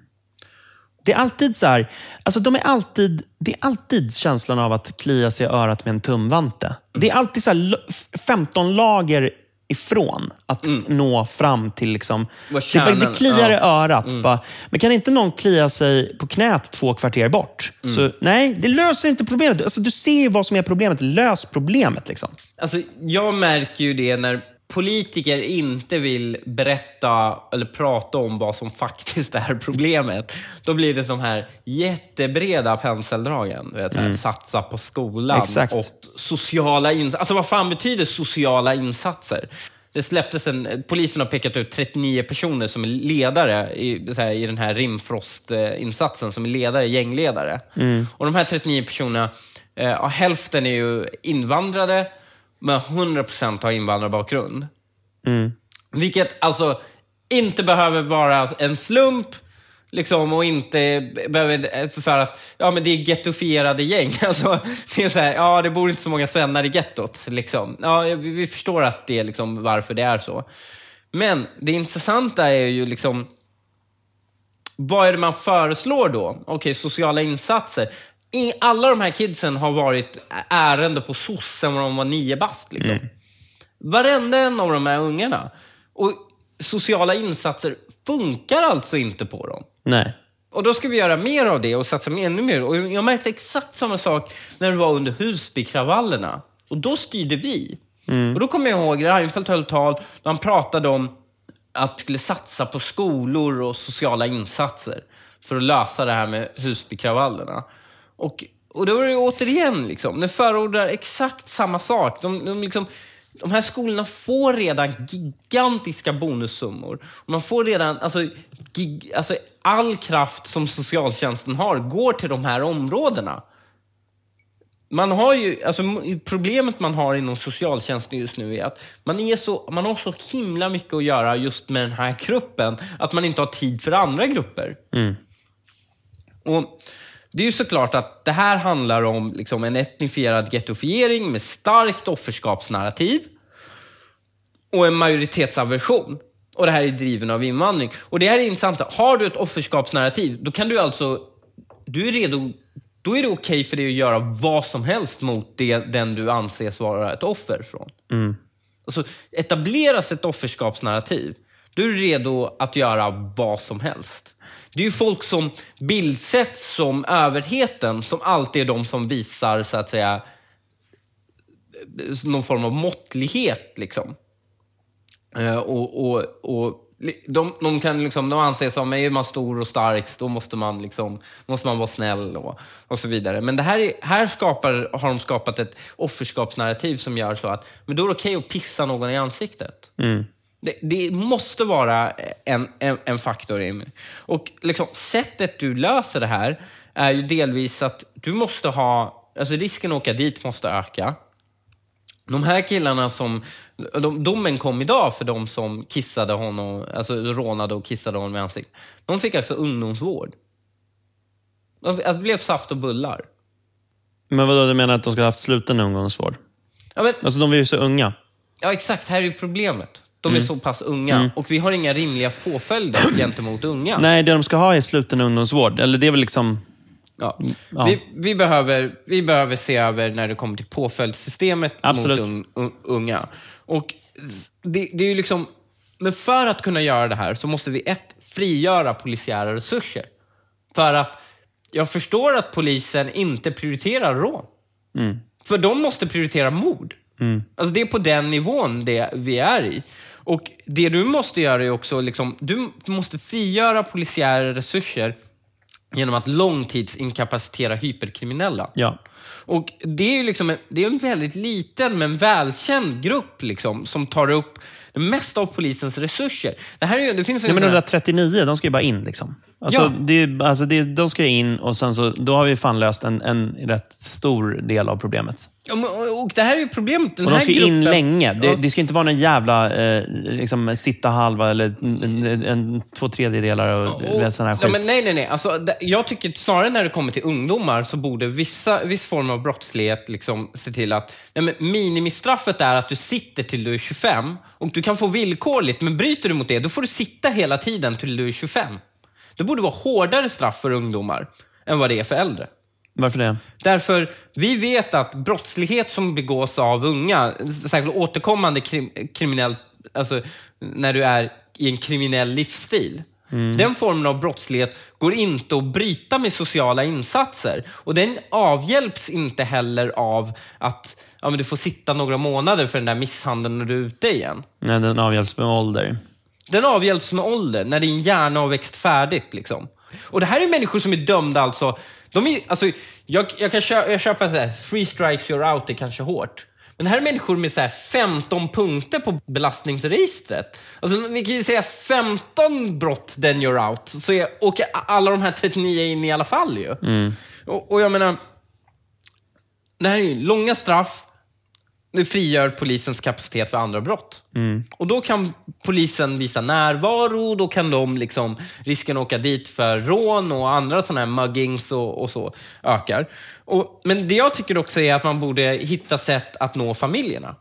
Det är alltid så här, alltså de är alltid, det är alltid känslan av att klia sig i örat med en tumvante. Det är alltid så här, lo- f- 15 lager ifrån att nå fram till... Liksom, det, det kliar i ja. örat. Bara, men kan inte någon klia sig på knät två kvarter bort? Så, nej, det löser inte problemet. Alltså, du ser ju vad som är problemet. Lös problemet. Liksom. Alltså, jag märker ju det när politiker inte vill berätta eller prata om vad som faktiskt är problemet. Då blir det de här jättebreda penseldragen. Vet, här, Satsa på skolan Exakt. och sociala insatser. Alltså vad fan betyder sociala insatser? Det släpptes en, polisen har pekat ut 39 personer som är ledare i, här, i den här Rimfrost-insatsen, som är ledare, gängledare. Och de här 39 personerna, eh, hälften är ju invandrare, men 100% har invandrarbakgrund. Vilket alltså inte behöver vara en slump, liksom, och inte behöver, för att ja, men det är gettofierade gäng. [laughs] Alltså, det är så här, ja, det bor inte så många svennar i gettot. Liksom. Ja, vi, vi förstår att det är liksom varför det är så. Men det intressanta är ju liksom, vad är det man föreslår då? Okej, sociala insatser. Alla de här kidsen har varit ärende på soc sen de var nio bast. Liksom. Varenda en av de här ungarna. Och sociala insatser funkar alltså inte på dem. Nej. Och då ska vi göra mer av det och satsa ännu mer. Och jag märkte exakt samma sak när det var under Husbykravallerna. Och då styrde vi. Och då kommer jag ihåg Reinfeldt höll tal där han pratade om att skulle satsa på skolor och sociala insatser för att lösa det här med Husbykravallerna. Och, och då är det återigen, liksom, det förordar exakt samma sak. De, de, liksom, de här skolorna får redan gigantiska bonussummor. Man får redan, alltså, gig, alltså all kraft som socialtjänsten har går till de här områdena. Man har ju, alltså, problemet man har inom socialtjänsten just nu är att man, är så, man har så himla mycket att göra just med den här gruppen att man inte har tid för andra grupper. Och Det är ju såklart att det här handlar om liksom, en etnifierad gettofiering med starkt offerskapsnarrativ och en majoritetsaversion. Och det här är driven av invandring. Och det här är intressant. Har du ett offerskapsnarrativ, då kan du alltså... Du är redo... Då är det okej för dig att göra vad som helst mot det, den du anses vara ett offer från. Alltså, etableras ett offerskapsnarrativ, då är du redo att göra vad som helst. Det är ju folk som bildsätts som överheten som alltid är de som visar, så att säga, någon form av måttlighet. Liksom. Eh, och, och, och de, de, kan liksom, de anses som, är man stor och stark, då måste man, liksom, måste man vara snäll och, och så vidare. Men det här, är, här skapar, har de skapat ett offerskapsnarrativ som gör så att men då är det okej att pissa någon i ansiktet. Mm. Det, det måste vara en, en, en faktor. Emil. Och liksom, sättet du löser det här är ju delvis att du måste ha, alltså risken att åka dit måste öka. De här killarna som, de, domen kom idag för de som kissade honom, alltså rånade och kissade honom i ansiktet. De fick alltså ungdomsvård. De, alltså, det blev saft och bullar. Men vadå, du menar att de ska ha haft sluten ungdomsvård? Ja, men, Alltså, de är ju så unga. ja exakt, här är ju problemet. De Mm. är så pass unga och vi har inga rimliga påföljder [clears throat] gentemot unga. Nej, det de ska ha är sluten ungdomsvård. Eller det är väl liksom... Ja. Ja. Vi, vi, behöver, vi behöver se över när det kommer till påföljdssystemet Absolut. mot un, un, unga. Och det, det är ju liksom, men för att kunna göra det här så måste vi ett, frigöra polisiära resurser. För att jag förstår att polisen inte prioriterar rån. För de måste prioritera mord. Alltså det är på den nivån det vi är i. Och det du måste göra är också, liksom, du måste frigöra polisiära resurser genom att långtidsinkapacitera hyperkriminella. Ja. Och det är ju liksom en, det är en väldigt liten men välkänd grupp liksom, som tar upp det mesta av polisens resurser. Det här är ju, det finns Nej, men de där 39, de ska ju bara in. Liksom. Alltså, Ja. det, alltså, det, de ska in och sen så, då har vi fan löst en, en rätt stor del av problemet. Ja, och, det här är ju problemet. Den Och de ska gruppen, in länge. Det, Ja. det ska inte vara någon jävla eh, liksom, sitta halva eller en, en, en, två tredjedelar och, och sån här ja, skit. men nej, nej, nej. Alltså, det, jag tycker snarare när det kommer till ungdomar så borde vissa, viss form av brottslighet liksom se till att nej, men minimistraffet är att du sitter till du är 25 och du kan få villkorligt, men bryter du mot det, då får du sitta hela tiden till du är 25. Det borde vara hårdare straff för ungdomar än vad det är för äldre. Varför det? Därför, vi vet att brottslighet som begås av unga, särskilt återkommande krim, kriminell, alltså när du är i en kriminell livsstil. Den formen av brottslighet går inte att bryta med sociala insatser. Och den avhjälps inte heller av att ja, men du får sitta några månader för den där misshandeln när du är ute igen. Nej, den avhjälps med ålder. Den avhjälps med ålder, när din hjärna har växt färdigt. Liksom. Och det här är människor som är dömda alltså. De är, alltså jag, jag kan köpa, jag köper så här, three strikes you're out, det är kanske hårt. Men det här är människor med så här 15 punkter på belastningsregistret. Alltså, vi kan ju säga 15 brott, then you're out. Så är, åker alla de här 39 in i alla fall ju. Och, och jag menar, det här är ju långa straff, det frigör polisens kapacitet för andra brott. Och då kan polisen visa närvaro, då kan de liksom, risken att åka dit för rån och andra sådana här muggings och, och så ökar. Och, men det jag tycker också är att man borde hitta sätt att nå familjerna.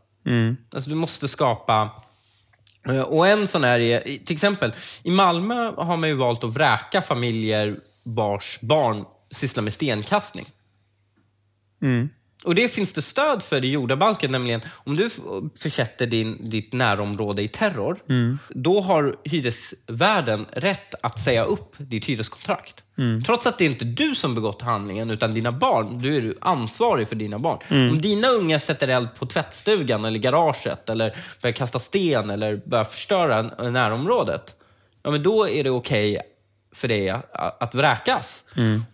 Alltså du måste skapa eh, Och en sån här är, till exempel, i Malmö har man ju valt att vräka familjer vars barn sysslar med stenkastning. Mm. Och det finns det stöd för i jordabalken, nämligen om du försätter din, ditt närområde i terror, då har hyresvärden rätt att säga upp ditt hyreskontrakt. Trots att det inte är du som begått handlingen, utan dina barn. Du är ansvarig för dina barn. Om dina unga sätter eld på tvättstugan eller garaget, eller börjar kasta sten eller börjar förstöra närområdet, ja, men då är det okej för dig att, att vräkas.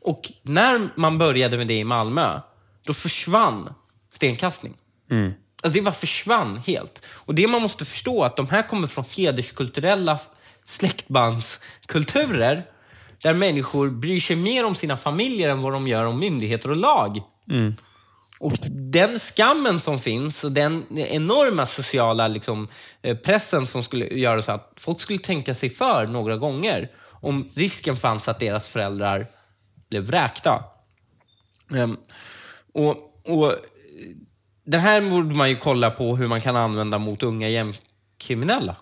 Och när man började med det i Malmö, då försvann stenkastning. Alltså det bara försvann helt. Och det man måste förstå är att de här kommer från hederskulturella släktbandskulturer där människor bryr sig mer om sina familjer än vad de gör om myndigheter och lag. Och den skammen som finns och den enorma sociala liksom, eh, pressen som skulle göra så att folk skulle tänka sig för några gånger om risken fanns att deras föräldrar blev vräkta. Ehm, och, och eh, Den här borde man ju kolla på hur man kan använda mot unga gängkriminella.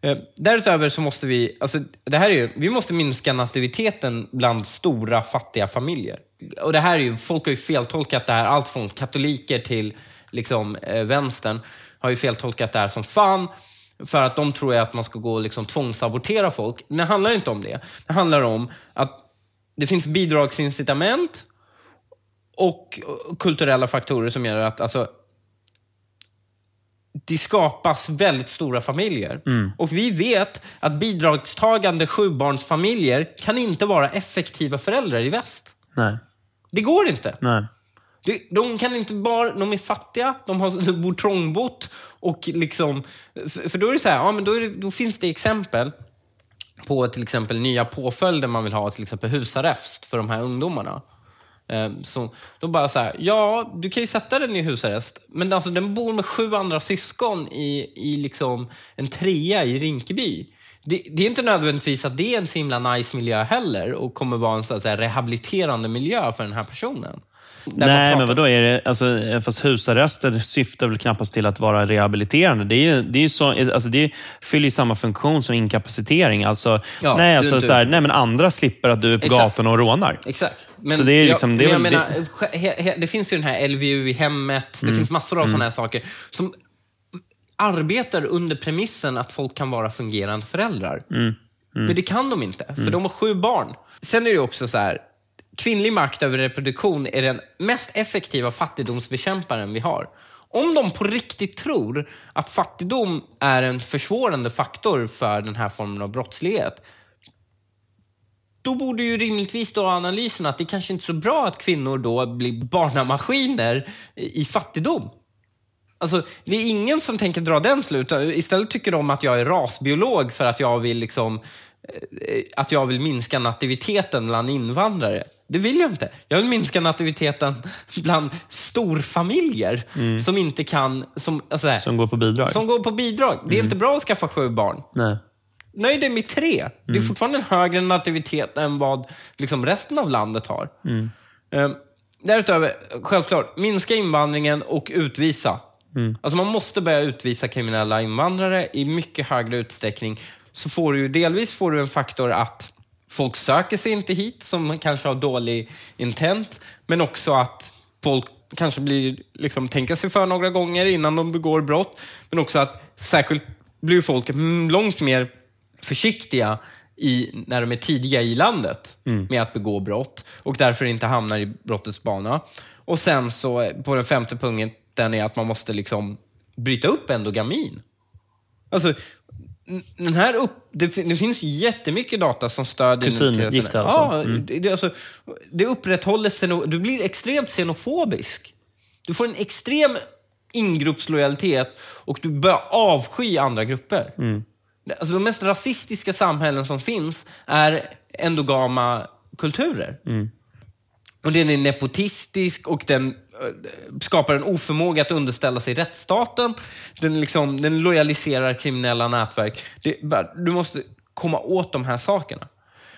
Eh, därutöver så måste vi, alltså det här är ju, vi måste minska nativiteten bland stora fattiga familjer. Och det här är ju, folk har ju feltolkat det här, allt från katoliker till liksom, eh, vänstern har ju feltolkat det här som fan. För att de tror ju att man ska gå och liksom tvångsabortera folk. Men Det handlar inte om det. Det handlar om att det finns bidragsincitament och kulturella faktorer som gör att alltså, det skapas väldigt stora familjer. Och vi vet att bidragstagande sjubarnsfamiljer kan inte vara effektiva föräldrar i väst. Nej. Det går inte. Nej. De, de kan inte bara, de är fattiga, de, har, de bor trångbott och liksom, för, då är det så här, ja, men då, det, då finns det exempel på till exempel nya påföljder man vill ha, till exempel husarrest för de här ungdomarna. Eh, så, då bara så här, ja, du kan ju sätta den i husarrest, men alltså, den bor med sju andra syskon i, i liksom en trea i Rinkeby. Det, det är inte nödvändigtvis att det är en så himla nice miljö heller och kommer vara en så att säga, rehabiliterande miljö för den här personen. Nej, men vadå? Är det, alltså, fast husarrester syftar väl knappast till att vara rehabiliterande. Det, är ju, det, är så, alltså, det fyller ju samma funktion som inkapacitering. Alltså, Ja, nej, du- alltså, du- så här, nej, men andra slipper att du är på Exakt. gatan och rånar. Exakt. Men, Så det är liksom- jag, det men jag menar, det finns ju den här LVU i hemmet, Mm. det finns massor av sådana här saker som arbetar under premissen att folk kan vara fungerande föräldrar. Mm. Men det kan de inte, för de har sju barn. Sen är det också så här, kvinnlig makt över reproduktion är den mest effektiva fattigdomsbekämparen vi har. Om de på riktigt tror att fattigdom är en försvårande faktor för den här formen av brottslighet, då borde ju rimligtvis då analysen att det kanske inte är så bra att kvinnor då blir barnamaskiner i fattigdom. Alltså, det är ingen som tänker dra den slutsatsen. Istället tycker de att jag är rasbiolog för att jag vill liksom eh, att jag vill minska nativiteten bland invandrare. Det vill jag inte. Jag vill minska nativiteten [laughs] bland storfamiljer som inte kan... Som, alltså, här, Som går på bidrag. som går på bidrag. Det är inte bra att skaffa sju barn. Nej. Nöj dig med tre. Det är fortfarande en högre nativitet än vad liksom resten av landet har. Eh, därutöver, självklart, minska invandringen och utvisa. Alltså man måste börja utvisa kriminella invandrare i mycket högre utsträckning. Så får du ju, delvis får du en faktor att folk söker sig inte hit som kanske har dålig intent, men också att folk kanske blir, liksom, tänka sig för några gånger innan de begår brott. Men också att särskilt blir folk mm, långt mer försiktiga i, när de är tidiga i landet med att begå brott och därför inte hamnar i brottets bana. Och sen så på den femte punkten är att man måste liksom bryta upp endogamin. Alltså, den här upp, det, det finns jättemycket data som stödjer Kusingifte alltså? Ja, det, det, alltså, det upprätthåller xeno, Du blir extremt xenofobisk. Du får en extrem ingruppslojalitet och du börjar avsky andra grupper. Alltså, de mest rasistiska samhällen som finns är endogama kulturer. Och den är nepotistisk och den eh, skapar en oförmåga att underställa sig rättsstaten. Den, liksom, den lojaliserar kriminella nätverk. Det, du måste komma åt de här sakerna.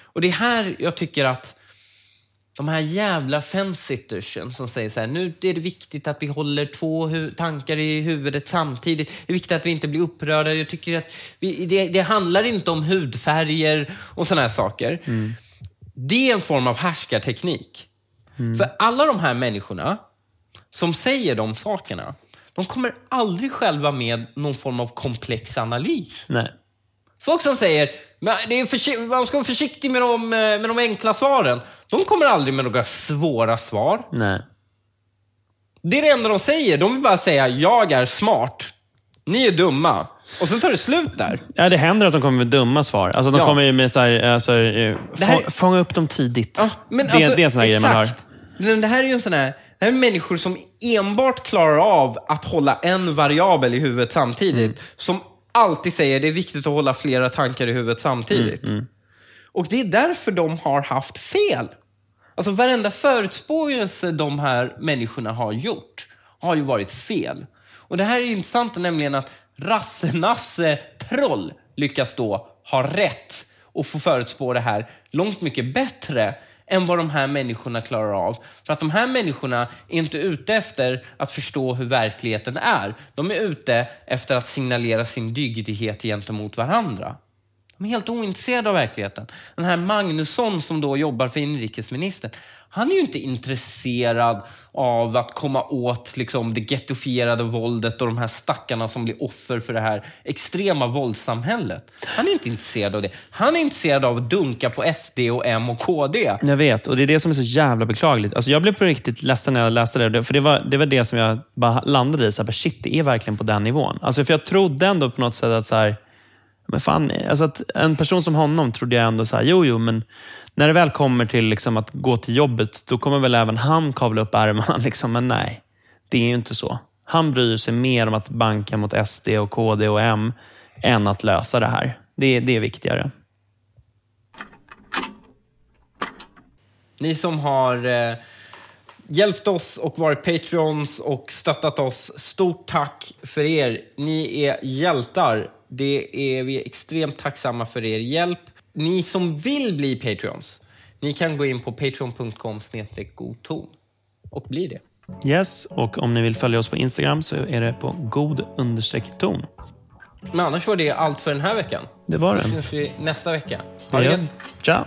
Och det är här jag tycker att de här jävla fence-sittersen som säger så här, nu är det viktigt att vi håller två tankar i huvudet samtidigt. Det är viktigt att vi inte blir upprörda. Jag tycker att vi, det, det handlar inte om hudfärger och sådana här saker. Det är en form av härskarteknik. För alla de här människorna som säger de sakerna, de kommer aldrig själva med någon form av komplex analys. Nej. Folk som säger men det är man ska vara försiktig med de, eh, med de enkla svaren. De kommer aldrig med några svåra svar. Nej. Det är det enda de säger. De vill bara säga, jag är smart. Ni är dumma. Och sen tar det slut där. Ja, det händer att de kommer med dumma svar. Alltså, de Ja. kommer med så här, alltså, eh, Det här- få, fånga upp dem tidigt. Ja, det, alltså, det är en sån här grej man hör. Men det här är ju en sån här... Det här är människor som enbart klarar av att hålla en variabel i huvudet samtidigt. Mm. Som alltid säger det är viktigt att hålla flera tankar i huvudet samtidigt. Mm, Och det är därför de har haft fel. Alltså varenda förutspåelse de här människorna har gjort har ju varit fel. Och det här är intressant nämligen att Rasse-Nasse Troll lyckas då ha rätt och få förutspå det här långt mycket bättre än vad de här människorna klarar av. För att de här människorna är inte ute efter att förstå hur verkligheten är. De är ute efter att signalera sin dygdighet gentemot varandra. De är helt ointresserade av verkligheten. Den här Magnusson som då jobbar för inrikesministern, han är ju inte intresserad av att komma åt liksom, det gettofierade våldet och de här stackarna som blir offer för det här extrema våldssamhället. Han är inte intresserad av det. Han är intresserad av att dunka på SD och M och KD. Jag vet, och det är det som är så jävla beklagligt. Alltså jag blev på riktigt ledsen när jag läste det. För det var det, var det som jag bara landade i. Så här, shit, det är verkligen på den nivån. Alltså för jag trodde ändå på något sätt att så här, men fan, alltså att en person som honom trodde jag ändå så här, jo, jo, men när det väl kommer till liksom att gå till jobbet, då kommer väl även han kavla upp ärmarna. [laughs] Liksom. Men nej, det är ju inte så. Han bryr sig mer om att banka mot SD, och KD och M än att lösa det här. Det, det är viktigare. Ni som har eh, hjälpt oss och varit Patreons och stöttat oss. Stort tack för er. Ni är hjältar. Det är, vi är extremt tacksamma för er hjälp. Ni som vill bli Patreons, ni kan gå in på patreon.com godton. och bli det. Yes, och om ni vill följa oss på Instagram så är det på god ton. Men annars var det allt för den här veckan. Det var Då det. syns vi nästa vecka. Ha Det gött. Ciao!